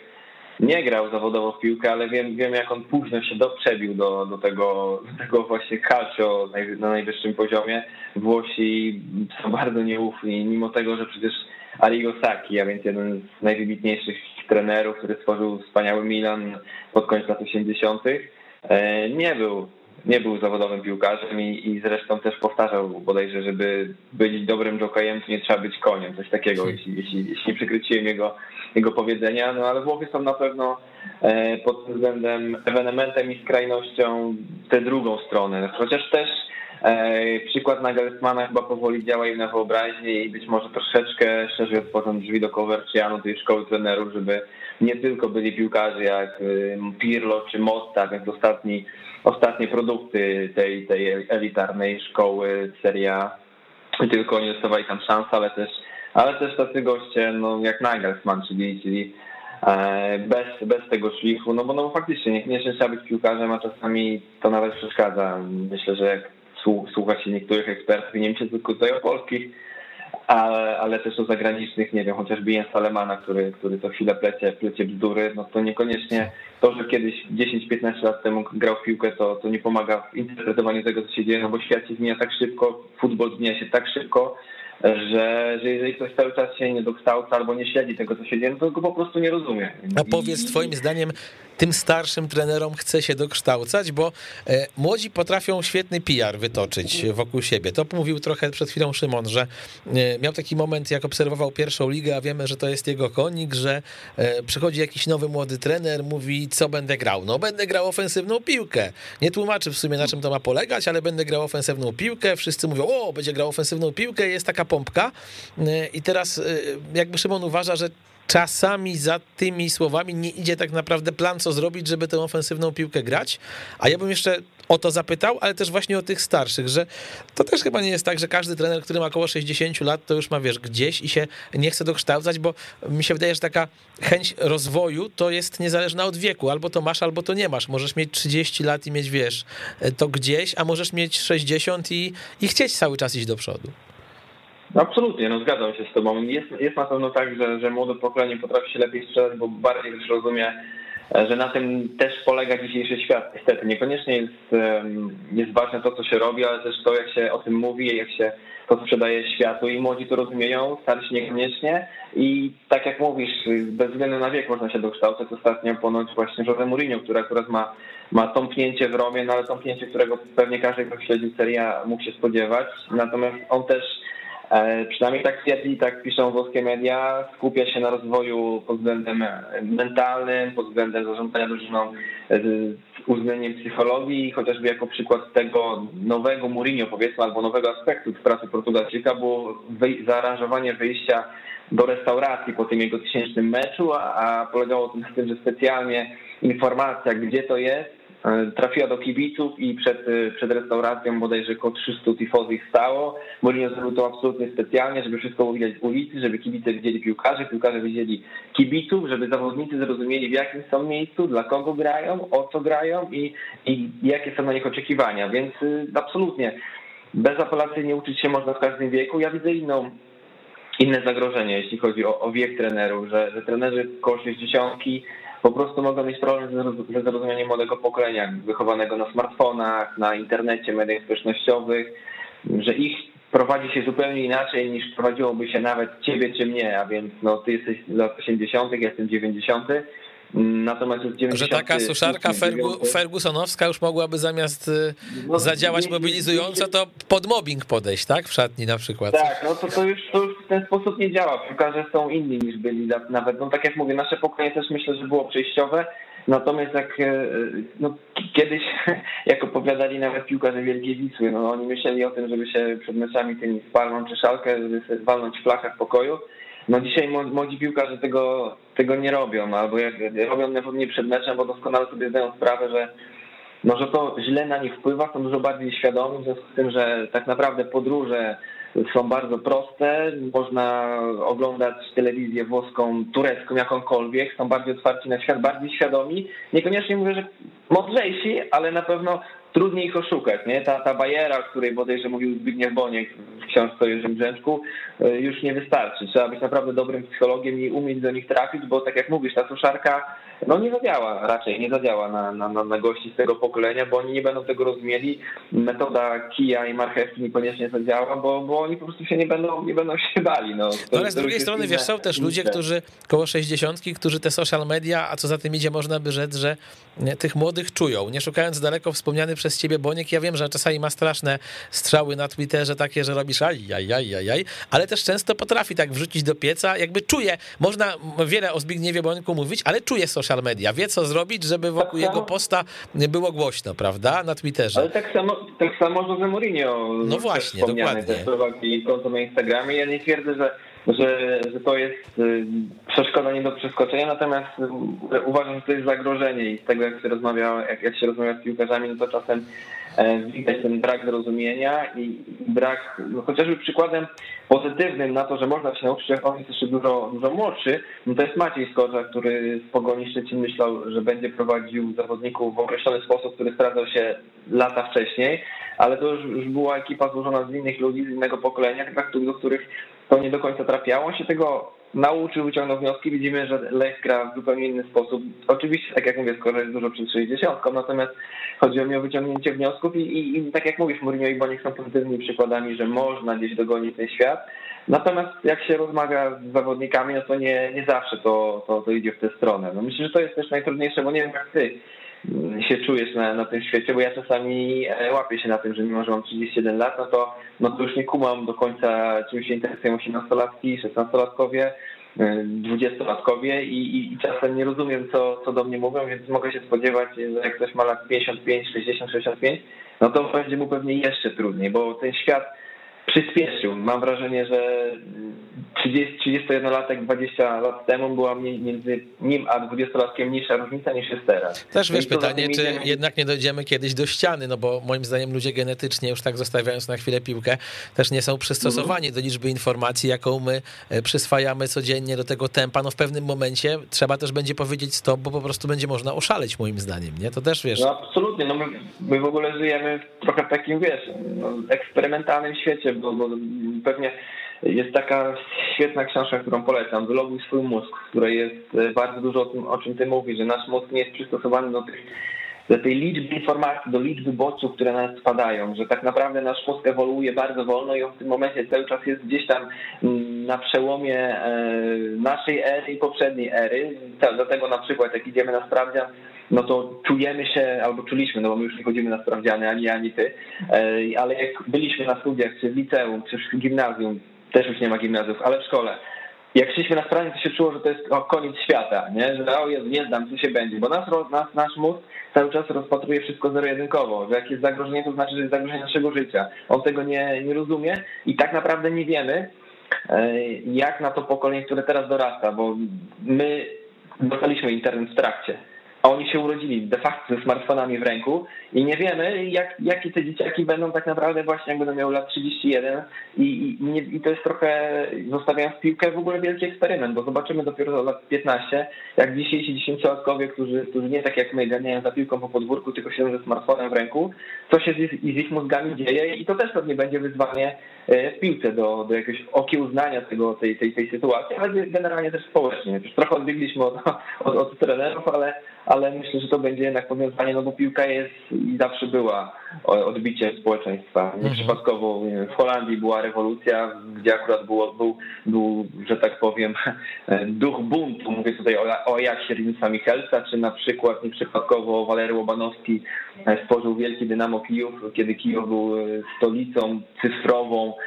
nie grał zawodowo w piłkę, ale wiem, wiem jak on późno się doprzebił do, do, tego, do tego właśnie calcio na najwyższym poziomie. Włosi są bardzo nieufni, mimo tego, że przecież Arrigo Sacchi, a więc jeden z najwybitniejszych trenerów, który stworzył wspaniały Milan pod koniec lat 80., e, nie był nie był zawodowym piłkarzem i, i zresztą też powtarzał bodajże, żeby być dobrym jokejem, to nie trzeba być koniem, coś takiego, jeśli, jeśli, jeśli przykryciłem jego, jego powiedzenia, no ale Włochy są na pewno e, pod względem ewenementem i skrajnością tę drugą stronę, chociaż też e, przykład Nagelsmana chyba powoli działa im na wyobraźnię i być może troszeczkę szerzej otworzą drzwi do Coverciano, tej szkoły trenerów, żeby nie tylko byli piłkarze jak Pirlo czy Mosta, więc ostatni, ostatnie produkty tej, tej elitarnej szkoły seria, tylko oni dostawali tam szansę, ale też, ale też tacy goście no, jak Nagelsmann, czyli, czyli e, bez, bez tego szlifu, no bo no faktycznie niekoniecznie trzeba być piłkarzem, a czasami to nawet przeszkadza. Myślę, że jak słucha się niektórych ekspertów, nie wiem, czy tylko tutaj o polskich, ale, ale też o zagranicznych, nie wiem, chociażby Jens Alemana, który, który co chwilę plecie, plecie bzdury, no to niekoniecznie to, że kiedyś 10-15 lat temu grał w piłkę, to, to nie pomaga w interpretowaniu tego, co się dzieje, no bo świat się zmienia tak szybko, futbol zmienia się tak szybko, że, że jeżeli ktoś cały czas się nie dokształca albo nie śledzi tego, co się dzieje, no to go po prostu nie rozumie. A powiedz, twoim zdaniem tym starszym trenerom chce się dokształcać, bo e, młodzi potrafią świetny PR wytoczyć wokół siebie. To mówił trochę przed chwilą Szymon, że e, miał taki moment, jak obserwował pierwszą ligę, a wiemy, że to jest jego konik, że e, przychodzi jakiś nowy młody trener, mówi, co będę grał. No, będę grał ofensywną piłkę. Nie tłumaczy w sumie, na czym to ma polegać, ale będę grał ofensywną piłkę. Wszyscy mówią, o, będzie grał ofensywną piłkę, jest taka pompka. I teraz jakby Szymon uważa, że czasami za tymi słowami nie idzie tak naprawdę plan, co zrobić, żeby tę ofensywną piłkę grać. A ja bym jeszcze o to zapytał, ale też właśnie o tych starszych, że to też chyba nie jest tak, że każdy trener, który ma około 60 lat, to już ma, wiesz, gdzieś i się nie chce dokształcać, bo mi się wydaje, że taka chęć rozwoju to jest niezależna od wieku. Albo to masz, albo to nie masz. Możesz mieć 30 lat i mieć, wiesz, to gdzieś, a możesz mieć 60 i, i chcieć cały czas iść do przodu. Absolutnie, no zgadzam się z tobą. Jest, jest na pewno tak, że, że młode pokolenie potrafi się lepiej strzelać, bo bardziej rozumie, że na tym też polega dzisiejszy świat. Niestety, niekoniecznie jest, jest ważne to, co się robi, ale też to, jak się o tym mówi, jak się to sprzedaje światu i młodzi to rozumieją, starsi niekoniecznie i tak jak mówisz, bez względu na wiek można się dokształcać. Ostatnio ponoć właśnie Jose Mourinho, który akurat ma, ma tąpnięcie w Romie, no ale tąpnięcie, którego pewnie każdy, kto śledzi serię mógł się spodziewać. Natomiast on też przynajmniej tak twierdzi, tak piszą włoskie media, skupia się na rozwoju pod względem mentalnym, pod względem zarządzania drużyną z uwzględnieniem psychologii, chociażby jako przykład tego nowego Mourinho powiedzmy, albo nowego aspektu w pracy Portugalczyka było zaaranżowanie wyjścia do restauracji po tym jego tysięcznym meczu, a, a polegało to na tym, że specjalnie informacja, gdzie to jest, E, trafiła do kibiców i przed, e, przed restauracją bodajże około 300 tifozy ich stało. Mourinho zrobił to absolutnie specjalnie, żeby wszystko było widać z ulicy, żeby kibice widzieli piłkarzy, piłkarze widzieli kibiców, żeby zawodnicy zrozumieli w jakim są miejscu, dla kogo grają, o co grają i, i jakie są na nich oczekiwania. Więc y, absolutnie bezapelacyjnie uczyć się można w każdym wieku. Ja widzę inną inne zagrożenie, jeśli chodzi o, o wiek trenerów, że, że trenerzy koło 60 po prostu mogą mieć problem ze zrozumieniem młodego pokolenia, wychowanego na smartfonach, na internecie, mediach społecznościowych, że ich prowadzi się zupełnie inaczej niż prowadziłoby się nawet ciebie czy mnie, a więc no, ty jesteś lat 80., ja jestem 90., Natomiast Że taka suszarka Fergu, Fergusonowska już mogłaby zamiast y, no, zadziałać nie, mobilizująco, to pod mobbing podejść, tak? W szatni na przykład. Tak, no to, to, już, to już w ten sposób nie działa. Piłkarze są inni niż byli nawet. No tak jak mówię, nasze pokolenie też myślę, że było przejściowe. Natomiast jak e, no, kiedyś, jak opowiadali nawet piłkarze Wielkiej Wisły, no oni myśleli o tym, żeby się przed meczami tymi spalną czy szalkę, żeby walnąć w flachach pokoju no dzisiaj młodzi piłkarze tego, tego nie robią, albo jak robią nie przed meczem, bo doskonale sobie zdają sprawę, że no, że to źle na nich wpływa, są dużo bardziej świadomi, w związku z tym, że tak naprawdę podróże są bardzo proste, można oglądać telewizję włoską, turecką, jakąkolwiek, są bardziej otwarci na świat, bardziej świadomi. Niekoniecznie mówię, że mądrzejsi, ale na pewno trudniej ich oszukać, nie? Ta, ta bajera, o której bodajże mówił Zbigniew Boniek w książce o Jerzym Brzęczku, e, już nie wystarczy. Trzeba być naprawdę dobrym psychologiem i umieć do nich trafić, bo tak jak mówisz, ta suszarka no nie zadziała, raczej nie zadziała na, na, na gości z tego pokolenia, bo oni nie będą tego rozumieli. Metoda kija i marchewki niekoniecznie zadziała, bo, bo oni po prostu się nie będą, nie będą się bali. No, no ale z drugiej strony, wiesz, są też ludzie, którzy koło 60, którzy te social media, a co za tym idzie, można by rzec, że tych młodych czują. Nie szukając daleko wspomniany przez ciebie Boniek, ja wiem, że czasami ma straszne strzały na Twitterze takie, że robisz aj, aj, aj, aj, aj ale też często potrafi tak wrzucić do pieca, jakby czuje, można wiele o Zbigniewie Bońku mówić, ale czuje social media, wie co zrobić, żeby wokół tak jego posta było głośno, prawda, na Twitterze. Ale tak samo, tak samo Jose Mourinho. No właśnie, dokładnie. Też prowadzi konto na Instagramie, ja nie twierdzę, że że, że to jest y, przeszkoda nie do przeskoczenia, natomiast y, uważam, że to jest zagrożenie i z tego jak się rozmawia, jak, jak się rozmawia z piłkarzami, no to czasem widać ten brak zrozumienia i brak, no chociażby przykładem pozytywnym na to, że można się nauczyć, jak on jest jeszcze dużo, dużo młodszy, no to jest Maciej Skorża, który z Pogoni Szczecin myślał, że będzie prowadził zawodników w określony sposób, który sprawdzał się lata wcześniej, ale to już, już była ekipa złożona z innych ludzi, z innego pokolenia, do których to nie do końca trafiało. On się tego nauczył, wyciągnął wnioski. Widzimy, że Lech gra w zupełnie inny sposób. Oczywiście, tak jak mówię, skoro jest dużo przed 60, natomiast chodzi o mnie o wyciągnięcie wniosków i, i, i tak jak mówisz, Mourinho i Boniek są pozytywnymi przykładami, że można gdzieś dogonić ten świat. Natomiast jak się rozmawia z zawodnikami, no to nie, nie zawsze to, to, to idzie w tę stronę. No myślę, że to jest też najtrudniejsze, bo nie wiem jak ty się czujesz na, na tym świecie, bo ja czasami e, łapię się na tym, że mimo, że mam 31 lat, no to, no to już nie kumam do końca, czym się interesują 18-latki, 16-latkowie, 20-latkowie e, i, i, i, czasem nie rozumiem, co, co do mnie mówią, więc mogę się spodziewać, że jak ktoś ma lat 55, 60, 65, no to będzie mu pewnie jeszcze trudniej, bo ten świat przyspieszył. Mam wrażenie, że 30, 31-latek 20 lat temu była między nim a 20-latkiem mniejsza różnica niż jest teraz. Też wiesz, pytanie, czy idziemy... jednak nie dojdziemy kiedyś do ściany, no bo moim zdaniem ludzie genetycznie, już tak zostawiając na chwilę piłkę, też nie są przystosowani mm. do liczby informacji, jaką my e, przyswajamy codziennie do tego tempa. No w pewnym momencie trzeba też będzie powiedzieć stop, bo po prostu będzie można oszaleć moim zdaniem, nie? To też wiesz. No absolutnie, no my, my w ogóle żyjemy w trochę takim, wiesz, no, eksperymentalnym świecie, bo, bo pewnie jest taka świetna książka, którą polecam, Wyloguj swój mózg, w której jest e, bardzo dużo o tym, o czym ty mówisz, że nasz mózg nie jest przystosowany do tych do tej liczby informacji, do liczby bodźców, które na nas spadają, że tak naprawdę nasz mózg ewoluuje bardzo wolno i on w tym momencie cały czas jest gdzieś tam mm, na przełomie e, naszej ery i poprzedniej ery. Dlatego na przykład jak idziemy na sprawdzian, no to czujemy się, albo czuliśmy, no bo my już nie chodzimy na sprawdziany, ani ani ty, e, ale jak byliśmy na studiach, czy w liceum, czy w gimnazjum, też już nie ma gimnazjów, ale w szkole, jak szliśmy na sprawdzian, to się czuło, że to jest o, koniec świata, nie? że o Jezu, nie znam, co się będzie, bo nas, nas, nasz mózg cały czas rozpatruje wszystko zero-jedynkowo, że jak jest zagrożenie, to znaczy, że jest zagrożenie naszego życia. On tego nie, nie rozumie i tak naprawdę nie wiemy, e, jak na to pokolenie, które teraz dorasta, bo my dostaliśmy internet w trakcie a oni się urodzili de facto ze smartfonami w ręku i nie wiemy, jak, jakie te dzieciaki będą tak naprawdę właśnie, jak będą miały lat 31 i, i, i to jest trochę, zostawiając piłkę, w ogóle wielki eksperyment, bo zobaczymy dopiero za lat 15, jak dzisiejsi dziesięciolatkowie, którzy, którzy nie tak jak my ganiają za piłką po podwórku, tylko siedzą ze smartfonem w ręku, co się z, z ich mózgami dzieje i to też pewnie będzie wyzwanie w piłce do, do jakiegoś okiełznania tego, tej, tej, tej sytuacji, ale generalnie też społecznie. Już trochę odbiegliśmy od, od, od trenerów, ale ale myślę, że to będzie jednak powiązanie, no bo piłka jest i zawsze była odbiciem społeczeństwa. Nieprzypadkowo w Holandii była rewolucja, gdzie akurat było, był, był, że tak powiem, duch buntu. Mówię tutaj o, o Jaksie Rinsa Michelsa, czy na przykład nieprzypadkowo Walery Łobanowski stworzył wielki Dynamo Kijów, kiedy Kijów był stolicą cyfrową e,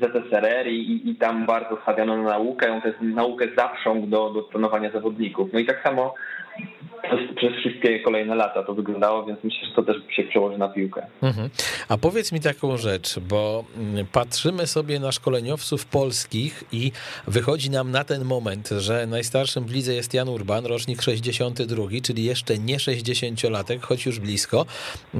ZSRR i, i tam bardzo stawiano na naukę, to jest naukę zaprząg do, do trenowania zawodników. No i tak samo przez, przez wszystkie kolejne lata to wyglądało, więc myślę, że to też się przełoży na piłkę. Mhm. A powiedz mi taką rzecz, bo mm, patrzymy sobie na szkoleniowców polskich i wychodzi nam na ten moment, że najstarszym w lidze jest Jan Urban, rocznik 62, czyli jeszcze nie 60-latek, choć już blisko. E,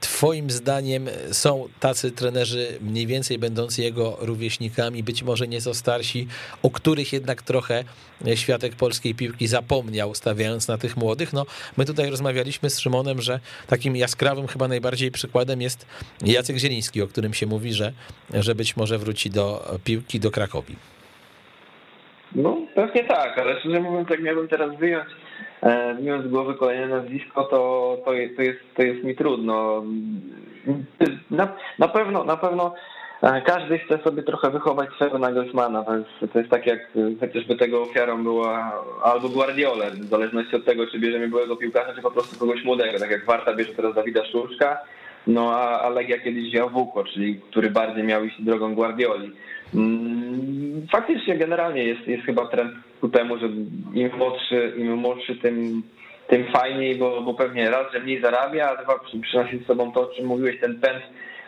twoim zdaniem są tacy trenerzy mniej więcej będący jego rówieśnikami, być może nieco starsi, o których jednak trochę światek polskiej piłki zapomniał, stawiając na tych młodych. No, my tutaj rozmawialiśmy z Szymonem, że takim jaskrawym chyba najbardziej przykładem jest Jacek Zieliński, o którym się mówi, że, że być może wróci do piłki do Krakowi. No, pewnie tak, ale szczerze mówiąc, jak miałbym teraz wyjąć, e, wyjąć z głowy kolejne nazwisko, to, to, to, jest, to jest mi trudno. Na, na pewno, na pewno każdy chce sobie trochę wychować swego Nagelsmana. Jest, to jest tak jak chociażby tego ofiarą była albo Guardiola, w zależności od tego, czy bierzemy byłego piłkarza, czy po prostu kogoś młodego. Tak jak Warta bierze teraz Dawida Szurczka, no a, a Legia kiedyś wziął Wuko, czyli który bardziej miał iść drogą Guardioli. Mm, faktycznie generalnie jest, jest chyba trend ku temu, że im młodszy, im młodszy tym, tym fajniej, bo, bo pewnie raz, że mniej zarabia, a dwa przynosi z sobą to, o czym mówiłeś, ten pęd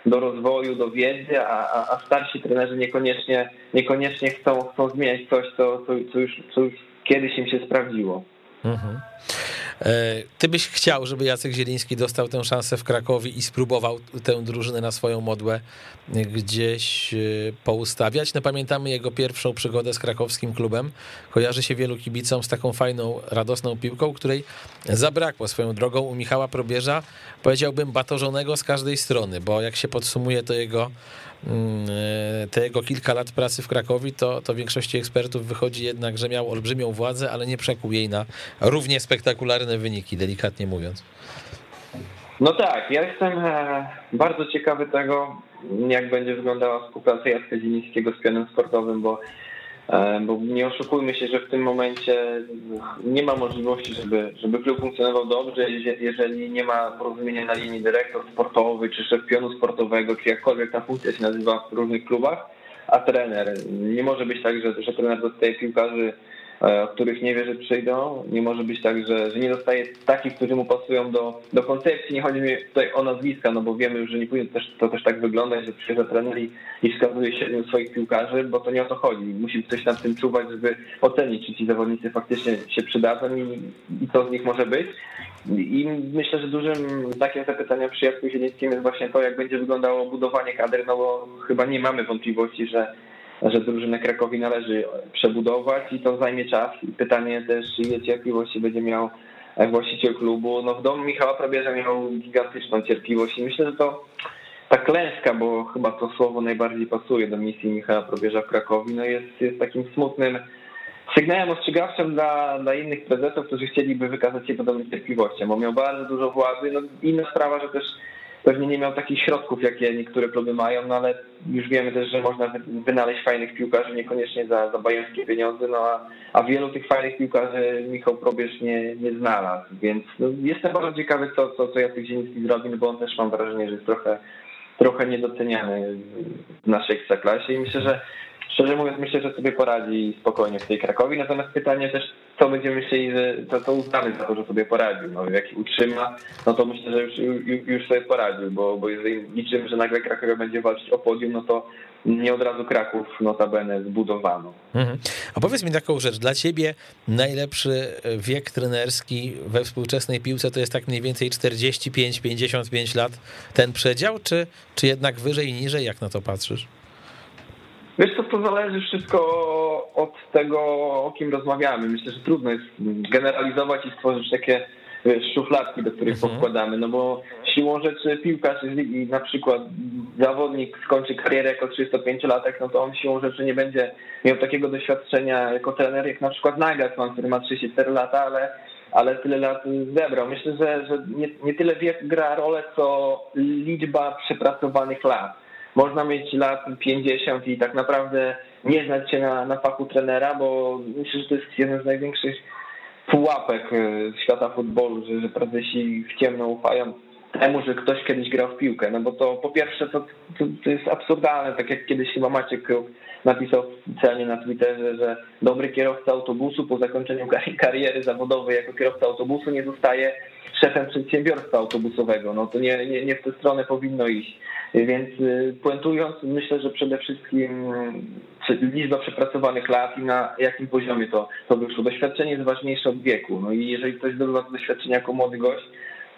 do rozwoju, do wiedzy, a, a, a starsi trenerzy niekoniecznie, niekoniecznie chcą, chcą zmieniać coś, co, co, co, już, co już kiedyś im się sprawdziło. Mhm. E, ty byś chciał, żeby Jacek Zieliński dostał tę szansę w Krakowie i spróbował tę drużynę na swoją modłę gdzieś e, poustawiać. No pamiętamy jego pierwszą przygodę z krakowskim klubem. Kojarzy się wielu kibicom z taką fajną, radosną piłką, której zabrakło swoją drogą u Michała Probierza, powiedziałbym batorzonego z każdej strony, bo jak się podsumuje to jego te jego kilka lat pracy w Krakowie, to, to większości ekspertów wychodzi jednak, że miał olbrzymią władzę, ale nie przekuł jej na równie spektakularne wyniki, delikatnie mówiąc. No tak, ja jestem e, bardzo ciekawy tego, jak będzie wyglądała współpraca Jacka Zielińskiego z pionem sportowym, bo bo nie oszukujmy się, że w tym momencie nie ma możliwości, żeby, żeby klub funkcjonował dobrze, jeżeli nie ma porozumienia na linii dyrektor sportowy, czy szef pionu sportowego, czy jakkolwiek ta funkcja się nazywa w różnych klubach, a trener. Nie może być tak, że, że trener dostaje piłkarzy E, o których nie wie, że przyjdą. Nie może być tak, że, że nie dostaje takich, którzy mu pasują do, do koncepcji. Nie chodzi mi tutaj o nazwiska, no bo wiemy już, że nie powinno też, to też tak wyglądać, że przyjeżdża trener i, i wskazuje siedmiu swoich piłkarzy, bo to nie o to chodzi. Musi coś nad tym czuwać, żeby ocenić, czy ci zawodnicy faktycznie się przydadzą i, i co z nich może być. I myślę, że dużym znakiem zapytania przy Jacku Zielińskim jest właśnie to, jak będzie wyglądało budowanie kadry, no bo chyba nie mamy wątpliwości, że że drużynę Krakowi należy przebudować i to zajmie czas. I pytanie też, ile cierpliwości będzie miał właściciel klubu. No w domu Michała Probierza miał gigantyczną cierpliwość i myślę, że to ta klęska, bo chyba to słowo najbardziej pasuje do misji Michała Probierza w Krakowi, no jest, jest takim smutnym sygnałem ostrzegawczym dla, dla innych prezesów, którzy chcieliby wykazać się podobną cierpliwością, bo miał bardzo dużo władzy. No inna sprawa, że też pewnie nie miał takich środków, jakie niektóre kluby mają, no ale już wiemy też, że można wynaleźć fajnych piłkarzy niekoniecznie za, za bajerskie pieniądze, no a, a wielu tych fajnych piłkarzy Michał Probierz nie, nie znalazł, więc no, jestem bardzo ciekawy, co, co, co Jacek Zieliński zrobi, no bo on też mam wrażenie, że jest trochę, trochę niedoceniany w naszej ekstraklasie i myślę, że szczerze mówiąc, myślę, że sobie poradzi spokojnie w tej Krakowi. Natomiast pytanie też, co będziemy myśleli, że to, to uznamy za to, że sobie poradził. No, jak utrzyma, no to myślę, że już, już, już sobie poradził, bo, bo jeżeli liczymy, że nagle Krakowa będzie walczyć o podium, no to nie od razu Kraków notabene zbudowano. Mhm. A powiedz mi taką rzecz, dla ciebie najlepszy wiek trenerski we współczesnej piłce to jest tak mniej więcej 45-55 lat ten przedział, czy, czy jednak wyżej i niżej, jak na to patrzysz? Wiesz co, to zależy wszystko od tego, o kim rozmawiamy. Myślę, że trudno jest generalizować i stworzyć takie szufladki, do których mhm. podkładamy, no bo siłą rzeczy piłkarz, jeżeli na przykład zawodnik skończy karierę jako 35-latek, no to on siłą rzeczy nie będzie miał takiego doświadczenia jako trener, jak na przykład Nagelsmann, który ma 34 lata, ale ale tyle lat zebrał. Myślę, że, że nie, nie tyle wiek gra rolę, co liczba przepracowanych lat można mieć lat 50 i tak naprawdę nie znać się na, na fachu trenera, bo myślę, że to jest jeden z największych pułapek e, świata futbolu, że, że prezesi w ciemno ufają temu, że ktoś kiedyś grał w piłkę. No bo to po pierwsze to, to, to jest absurdalne, tak jak kiedyś chyba Maciek Kruk napisał specjalnie na Twitterze, że dobry kierowca autobusu po zakończeniu kariery zawodowej jako kierowca autobusu nie zostaje szefem przedsiębiorstwa autobusowego. No to nie, nie, nie w tę stronę powinno iść. Więc y, puentując, myślę, że przede wszystkim liczba przepracowanych lat i na jakim poziomie to, to wyszło. Doświadczenie jest ważniejsze od wieku. No i jeżeli ktoś zdobywa to doświadczenie jako młody gość,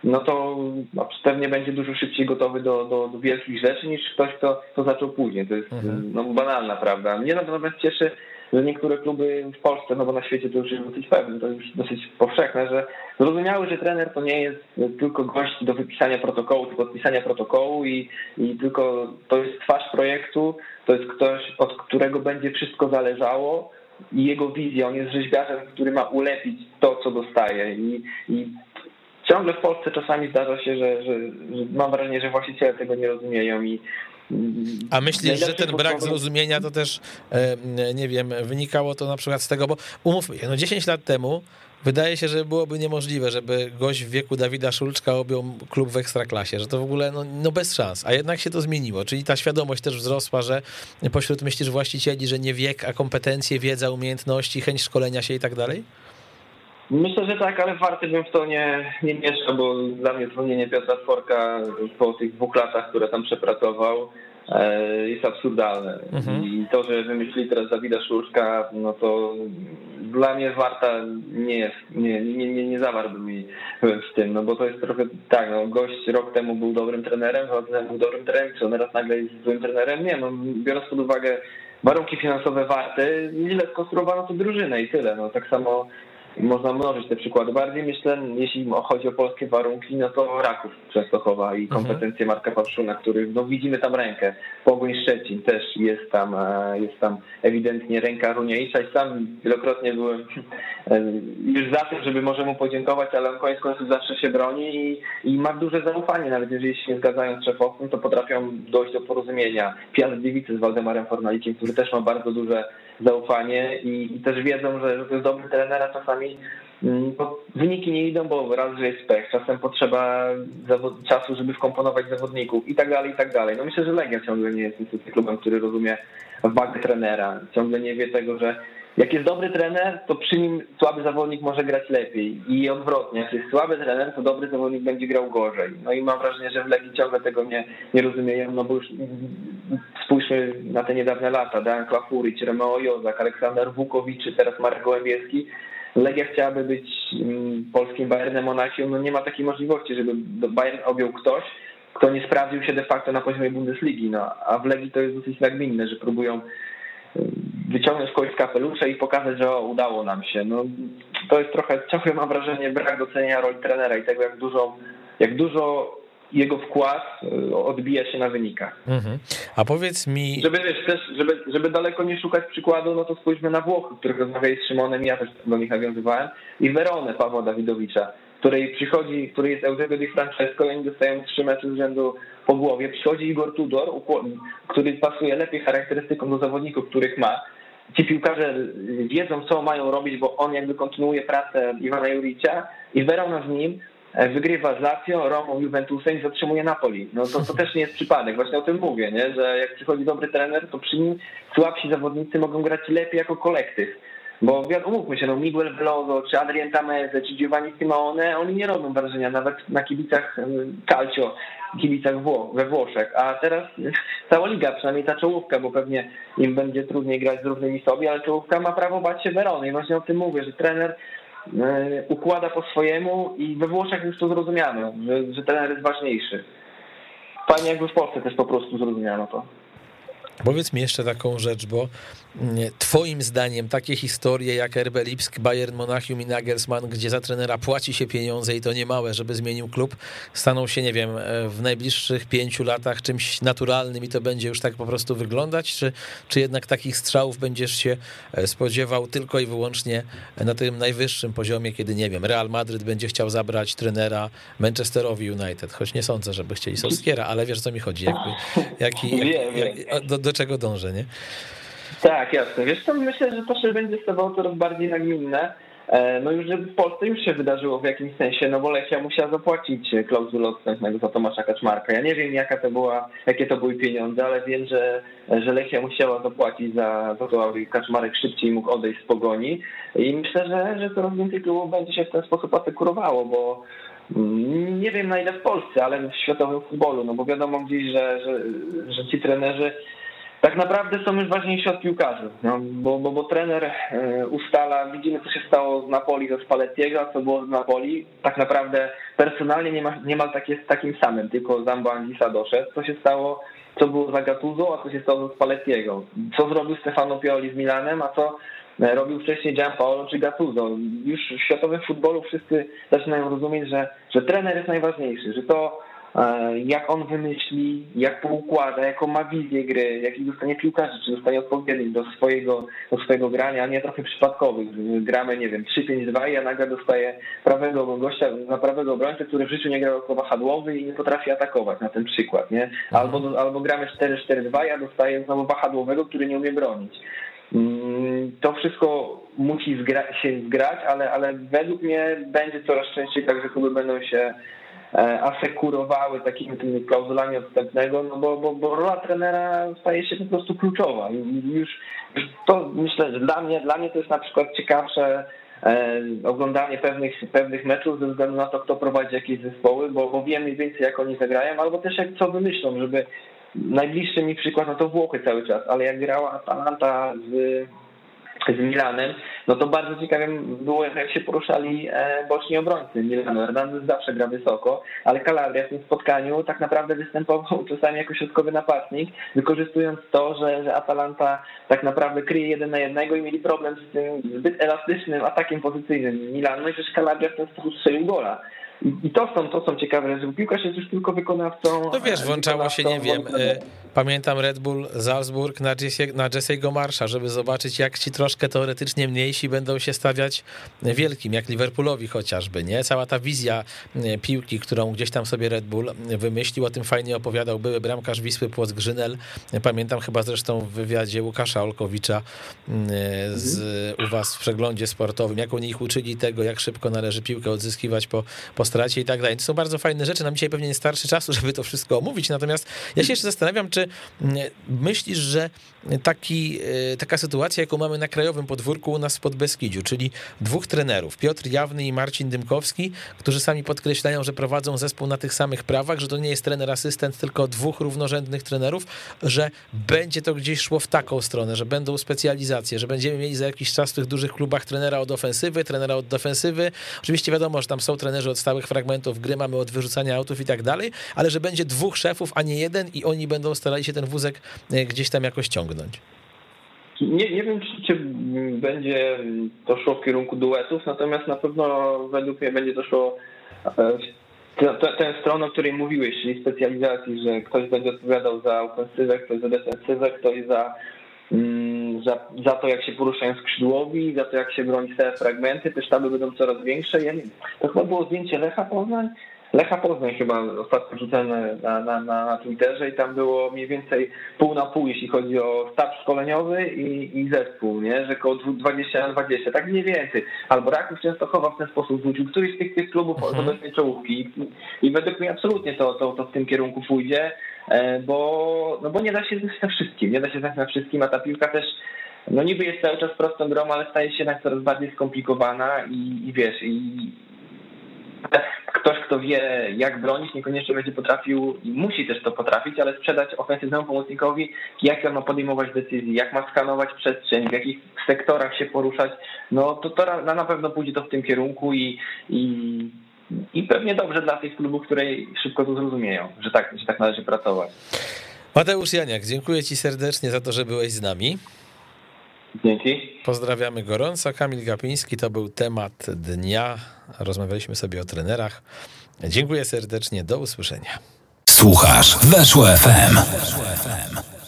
no to no, pewnie będzie dużo szybciej gotowy do, do, do wielkich rzeczy niż ktoś, kto, kto zaczął później. To jest mhm. no, banalna prawda. Mnie natomiast cieszy, że niektóre kluby w Polsce, no bo na świecie to już jest dosyć pewne, to już dosyć powszechne, że zrozumiały, że trener to nie jest tylko gość do wypisania protokołu, do podpisania protokołu i, i tylko to jest twarz projektu, to jest ktoś, od którego będzie wszystko zależało, i jego wizja. On jest rzeźbiarzem, który ma ulepić to, co dostaje. I, i ciągle w Polsce czasami zdarza się, że, że, że mam wrażenie, że właściciele tego nie rozumieją i a myślisz, że ten brak zrozumienia to też, nie wiem, wynikało to na przykład z tego, bo umówmy się, no 10 lat temu wydaje się, że byłoby niemożliwe, żeby gość w wieku Dawida Szulczka objął klub w ekstraklasie, że to w ogóle no, no, bez szans, a jednak się to zmieniło, czyli ta świadomość też wzrosła, że pośród myślisz właścicieli, że nie wiek, a kompetencje, wiedza, umiejętności, chęć szkolenia się i tak dalej? Myślę, że tak, ale warty bym w to nie, nie mieszał, bo dla mnie zwolnienie Piotra Tworka po tych dwóch latach, które tam przepracował, e, jest absurdalne. Mhm. I to, że wymyślili teraz Dawida Szulczka, no to dla mnie Warta nie jest, nie, nie, nie, nie zawarłby mi w tym, no bo to jest trochę tak, no gość rok temu był dobrym trenerem, rok temu był dobrym trenerem, czy on teraz nagle jest złym trenerem? Nie, no biorąc pod uwagę warunki finansowe Warty, źle skonstruowano to drużynę i tyle, no tak samo można mnożyć te przykłady. Bardziej myślę, jeśli chodzi o polskie warunki, no to Raków Częstochowa i mhm. kompetencje Marka Pawszuna, który no widzimy tam rękę. Pogoń Szczecin też jest tam, e, jest tam ewidentnie ręka Runiejsza i sam wielokrotnie byłem e, już za tym, żeby może mu podziękować, ale on koniec końców zawsze się broni i, i ma duże zaufanie, nawet jeżeli się nie zgadzają z szefowcem, to potrafią dojść do porozumienia. Piast Gliwice z Waldemarem Fornalikiem, który też ma bardzo duże zaufanie i, też wiedzą, że, to jest dobry trener, a czasami mm, wyniki nie idą, bo raz, że jest pech, czasem potrzeba czasu, żeby wkomponować zawodników i tak dalej, i tak dalej. No myślę, że Legia ciągle nie jest niestety klubem, który rozumie wagę trenera. Ciągle nie wie tego, że jak jest dobry trener, to przy nim słaby zawodnik może grać lepiej i odwrotnie. Jak jest słaby trener, to dobry zawodnik będzie grał gorzej. No i mam wrażenie, że w Legii ciągle tego nie, nie rozumieją, no bo już spójrzmy na te niedawne lata. Dan Klafuric, Romeo Jozak, Aleksander Wukowicz, teraz Marek Gołębieski. Legia chciałaby być mm, polskim Bayernem Monachium, no nie ma takiej możliwości, żeby Bayern objął ktoś, kto nie sprawdził się de facto na poziomie Bundesligi. No, a w Legii to jest dosyć nagminne, że próbują wyciągnąć kogoś z kapelusza i pokazać, że o, udało nam się. No, to jest trochę, ciągle mam wrażenie, brak docenienia roli trenera i tego, jak dużo, jak dużo jego wkład y, odbija się na wynikach. Mhm. A powiedz mi... Żeby, wiesz, też, żeby, żeby daleko nie szukać przykładu, no to spójrzmy na Włochy, których rozmawiali z Szymonem, ja też do nich nawiązywałem, i Weronę Pawła Dawidowicza, której przychodzi, który jest Eusebio Di Francesco i oni dostają trzy mecze z rzędu po głowie. Przychodzi Igor Tudor, który pasuje lepiej charakterystyką do zawodników, których ma. Ci piłkarze wiedzą, co mają robić, bo on jakby kontynuuje pracę Iwana Juricia i Verona z nim e, wygrywa z Lazio, Romą, Juventusem i zatrzymuje Napoli. No to, to też nie jest przypadek, właśnie o tym mówię, nie? że jak przychodzi dobry trener, to przy nim słabsi zawodnicy mogą grać lepiej jako kolektyw. Bo umówmy się, no Miguel Veloso, czy Adrien Tameze, czy Giovanni Simone, oni nie robią wrażenia nawet na kibicach Calcio, kibicach we Włoszech. A teraz cała liga, przynajmniej ta czołówka, bo pewnie im będzie trudniej grać z równymi sobie, ale czołówka ma prawo bać się Werony. I właśnie o tym mówię, że trener e, układa po swojemu i we Włoszech już to zrozumiano, że, że trener jest ważniejszy. Fajnie jakby w Polsce też po prostu zrozumiano to. Powiedz mi jeszcze taką rzecz, bo mm, twoim zdaniem takie historie jak RB Lipsk, Bayern Monachium i Nagelsmann, gdzie za trenera płaci się pieniądze i to nie małe, żeby zmienił klub, staną się, nie wiem, e, w najbliższych pięciu latach czymś naturalnym i to będzie już tak po prostu wyglądać, czy, czy jednak takich strzałów będziesz się e, spodziewał tylko i wyłącznie na tym najwyższym poziomie, kiedy, nie wiem, Real Madryd będzie chciał zabrać trenera Manchesterowi United, choć nie sądzę, żeby chcieli Solskiera, ale wiesz, co mi chodzi, jakby, jaki, jak, jak, do, do do czego dążę, nie? Tak, jasne. Wiesz co, myślę, że to się będzie stawało coraz bardziej nagminne. E, no już w Polsce już się wydarzyło w jakimś sensie, no bo Lechia musiała zapłacić klauzulę odstępnego za Tomasza Kaczmarka. Ja nie wiem jaka to była, jakie to były pieniądze, ale wiem, że, że Lechia musiała zapłacić za, to, aby Kaczmarek szybciej mógł odejść z pogoni i myślę, że, że coraz więcej klubów będzie się w ten sposób asekurowało, bo mm, nie wiem na ile w Polsce, ale w światowym futbolu, no bo wiadomo gdzieś, że, że, że ci trenerzy tak naprawdę są już ważniejsi od piłkarzy, no, bo, bo, bo trener e, ustala, widzimy co się stało z Napoli, ze Spallettiego, co było z Napoli, tak naprawdę personalnie nie ma, niemal tak jest takim samym, tylko Zamba Anglisa doszedł, co się stało, co było za Gattuso, a co się stało ze Spallettiego, co zrobił Stefano Pioli z Milanem, a co e, robił wcześniej Gianpaolo czy Gattuso. Już w światowym futbolu wszyscy zaczynają rozumieć, że, że trener jest najważniejszy, że to jak on wymyśli, jak poukłada, jaką ma wizję gry, jaki dostanie piłkarzy, czy dostanie odpowiednik do swojego, do swojego grania, a nie trochę przypadkowych. Gramy, nie wiem, 3-5-2 i ja nagle dostaję prawego gościa, na prawego obrońcę, który w życiu nie grał jako wahadłowy i nie potrafi atakować, na ten przykład, nie? Albo, albo gramy 4-4-2, ja dostaję znowu wahadłowego, który nie umie bronić. Mm, to wszystko musi zgra się zgrać, ale, ale według mnie będzie coraz częściej tak, że kluby będą się E, asekurowały takimi tymi klauzulami odstępnego, no bo, bo, bo rola trenera staje się po prostu kluczowa. Już to myślę, że dla mnie, dla mnie to jest na przykład ciekawsze e, oglądanie pewnych, pewnych meczów ze względu na to, kto prowadzi jakieś zespoły, bo, bo wiem mniej więcej jak oni zagrają, albo też jak co wymyślą, żeby najbliższy mi przykład, no to Włochy cały czas, ale jak grała Atalanta z z Milanem, no to bardzo ciekawe było, jak się poruszali e, boczni obrońcy Milanu. Hernandez zawsze gra wysoko, ale Calabria w tym spotkaniu tak naprawdę występował czasami jako środkowy napastnik, wykorzystując to, że, że Atalanta tak naprawdę kryje jeden na jednego i mieli problem z tym zbyt elastycznym atakiem pozycyjnym Milanu, no i też Calabria w ten sposób strzelił gola. I to są, to są ciekawe rzeczy. Piłkarz jest już tylko wykonawcą. No wiesz, włączało się, nie wiem, e, pamiętam Red Bull Salzburg na, Jesse, na Jesse'ego Marsza, żeby zobaczyć, jak ci troszkę teoretycznie mniejsi będą się stawiać wielkim, jak Liverpoolowi chociażby, nie? Cała ta wizja e, piłki, którą gdzieś tam sobie Red Bull wymyślił, o tym fajnie opowiadał były bramkarz Wisły Płock Grzynel. Pamiętam chyba zresztą w wywiadzie Łukasza Olkowicza e, z, u was w przeglądzie sportowym, jak oni ich uczyli tego, jak szybko należy piłkę odzyskiwać po, po stracie i tak dalej. To są bardzo fajne rzeczy. Nam dzisiaj pewnie nie starszy czasu, żeby to wszystko omówić. Natomiast ja się jeszcze zastanawiam, czy mm, myślisz, że taki, e, taka sytuacja, jaką mamy na krajowym podwórku u nas w Podbeskidziu, czyli dwóch trenerów, Piotr Jawny i Marcin Dymkowski, którzy sami podkreślają, że prowadzą zespół na tych samych prawach, że to nie jest trener asystent, tylko dwóch równorzędnych trenerów, że będzie to gdzieś szło w taką stronę, że będą specjalizacje, że będziemy mieli za jakiś czas w tych dużych klubach trenera od ofensywy, trenera od defensywy. Oczywiście wiadomo, że tam są trenerzy od stałych fragmentów gry, mamy od wyrzucania autów i tak dalej, ale że będzie dwóch szefów, a nie jeden i oni będą starali się ten wózek e, gdzieś tam jakoś ciągnąć. Nie, nie wiem, czy, czy, będzie to szło w kierunku duetów, natomiast na pewno według mnie będzie to szło e, w tę stronę, o której mówiłeś, czyli specjalizacji, że ktoś będzie odpowiadał za ofensywę, ktoś za defensywę, ktoś za Mm, za, za to, jak się poruszają skrzydłowi, za to, jak się broni te fragmenty, te sztaby będą coraz większe. Ja nie, to chyba było zdjęcie Lecha Poznań, Lecha Poznań chyba ostatnio rzucone na, na, na Twitterze i tam było mniej więcej pół na pół, jeśli chodzi o sztab szkoleniowy i, i zespół, nie? że około 20 na 20, tak mniej więcej. Albo Raków Częstochowa w ten sposób wrócił, któryś z tych, tych klubów mhm. obecnej czołówki I, i według mnie absolutnie to, to, to w tym kierunku pójdzie. E, bo, no bo nie da się znać na wszystkim, nie da się znać na wszystkim, a ta piłka też no niby jest cały czas prostą grą, ale staje się jednak coraz bardziej skomplikowana i, i wiesz, i ktoś, kto wie jak bronić, niekoniecznie będzie potrafił i musi też to potrafić, ale sprzedać ofensywnemu pomocnikowi, jak on ma podejmować decyzje, jak ma skanować przestrzeń, w jakich sektorach się poruszać, no to, to na, pewno pójdzie to w tym kierunku i, i i pewnie dobrze dla tych klubów, które szybko to zrozumieją, że tak, że tak należy pracować. Mateusz Janiak, dziękuję Ci serdecznie za to, że byłeś z nami. Dzięki. Pozdrawiamy gorąco. Kamil Gapiński to był temat dnia. Rozmawialiśmy sobie o trenerach. Dziękuję serdecznie. Do usłyszenia. Słuchasz Weszło FM. Weszło FM.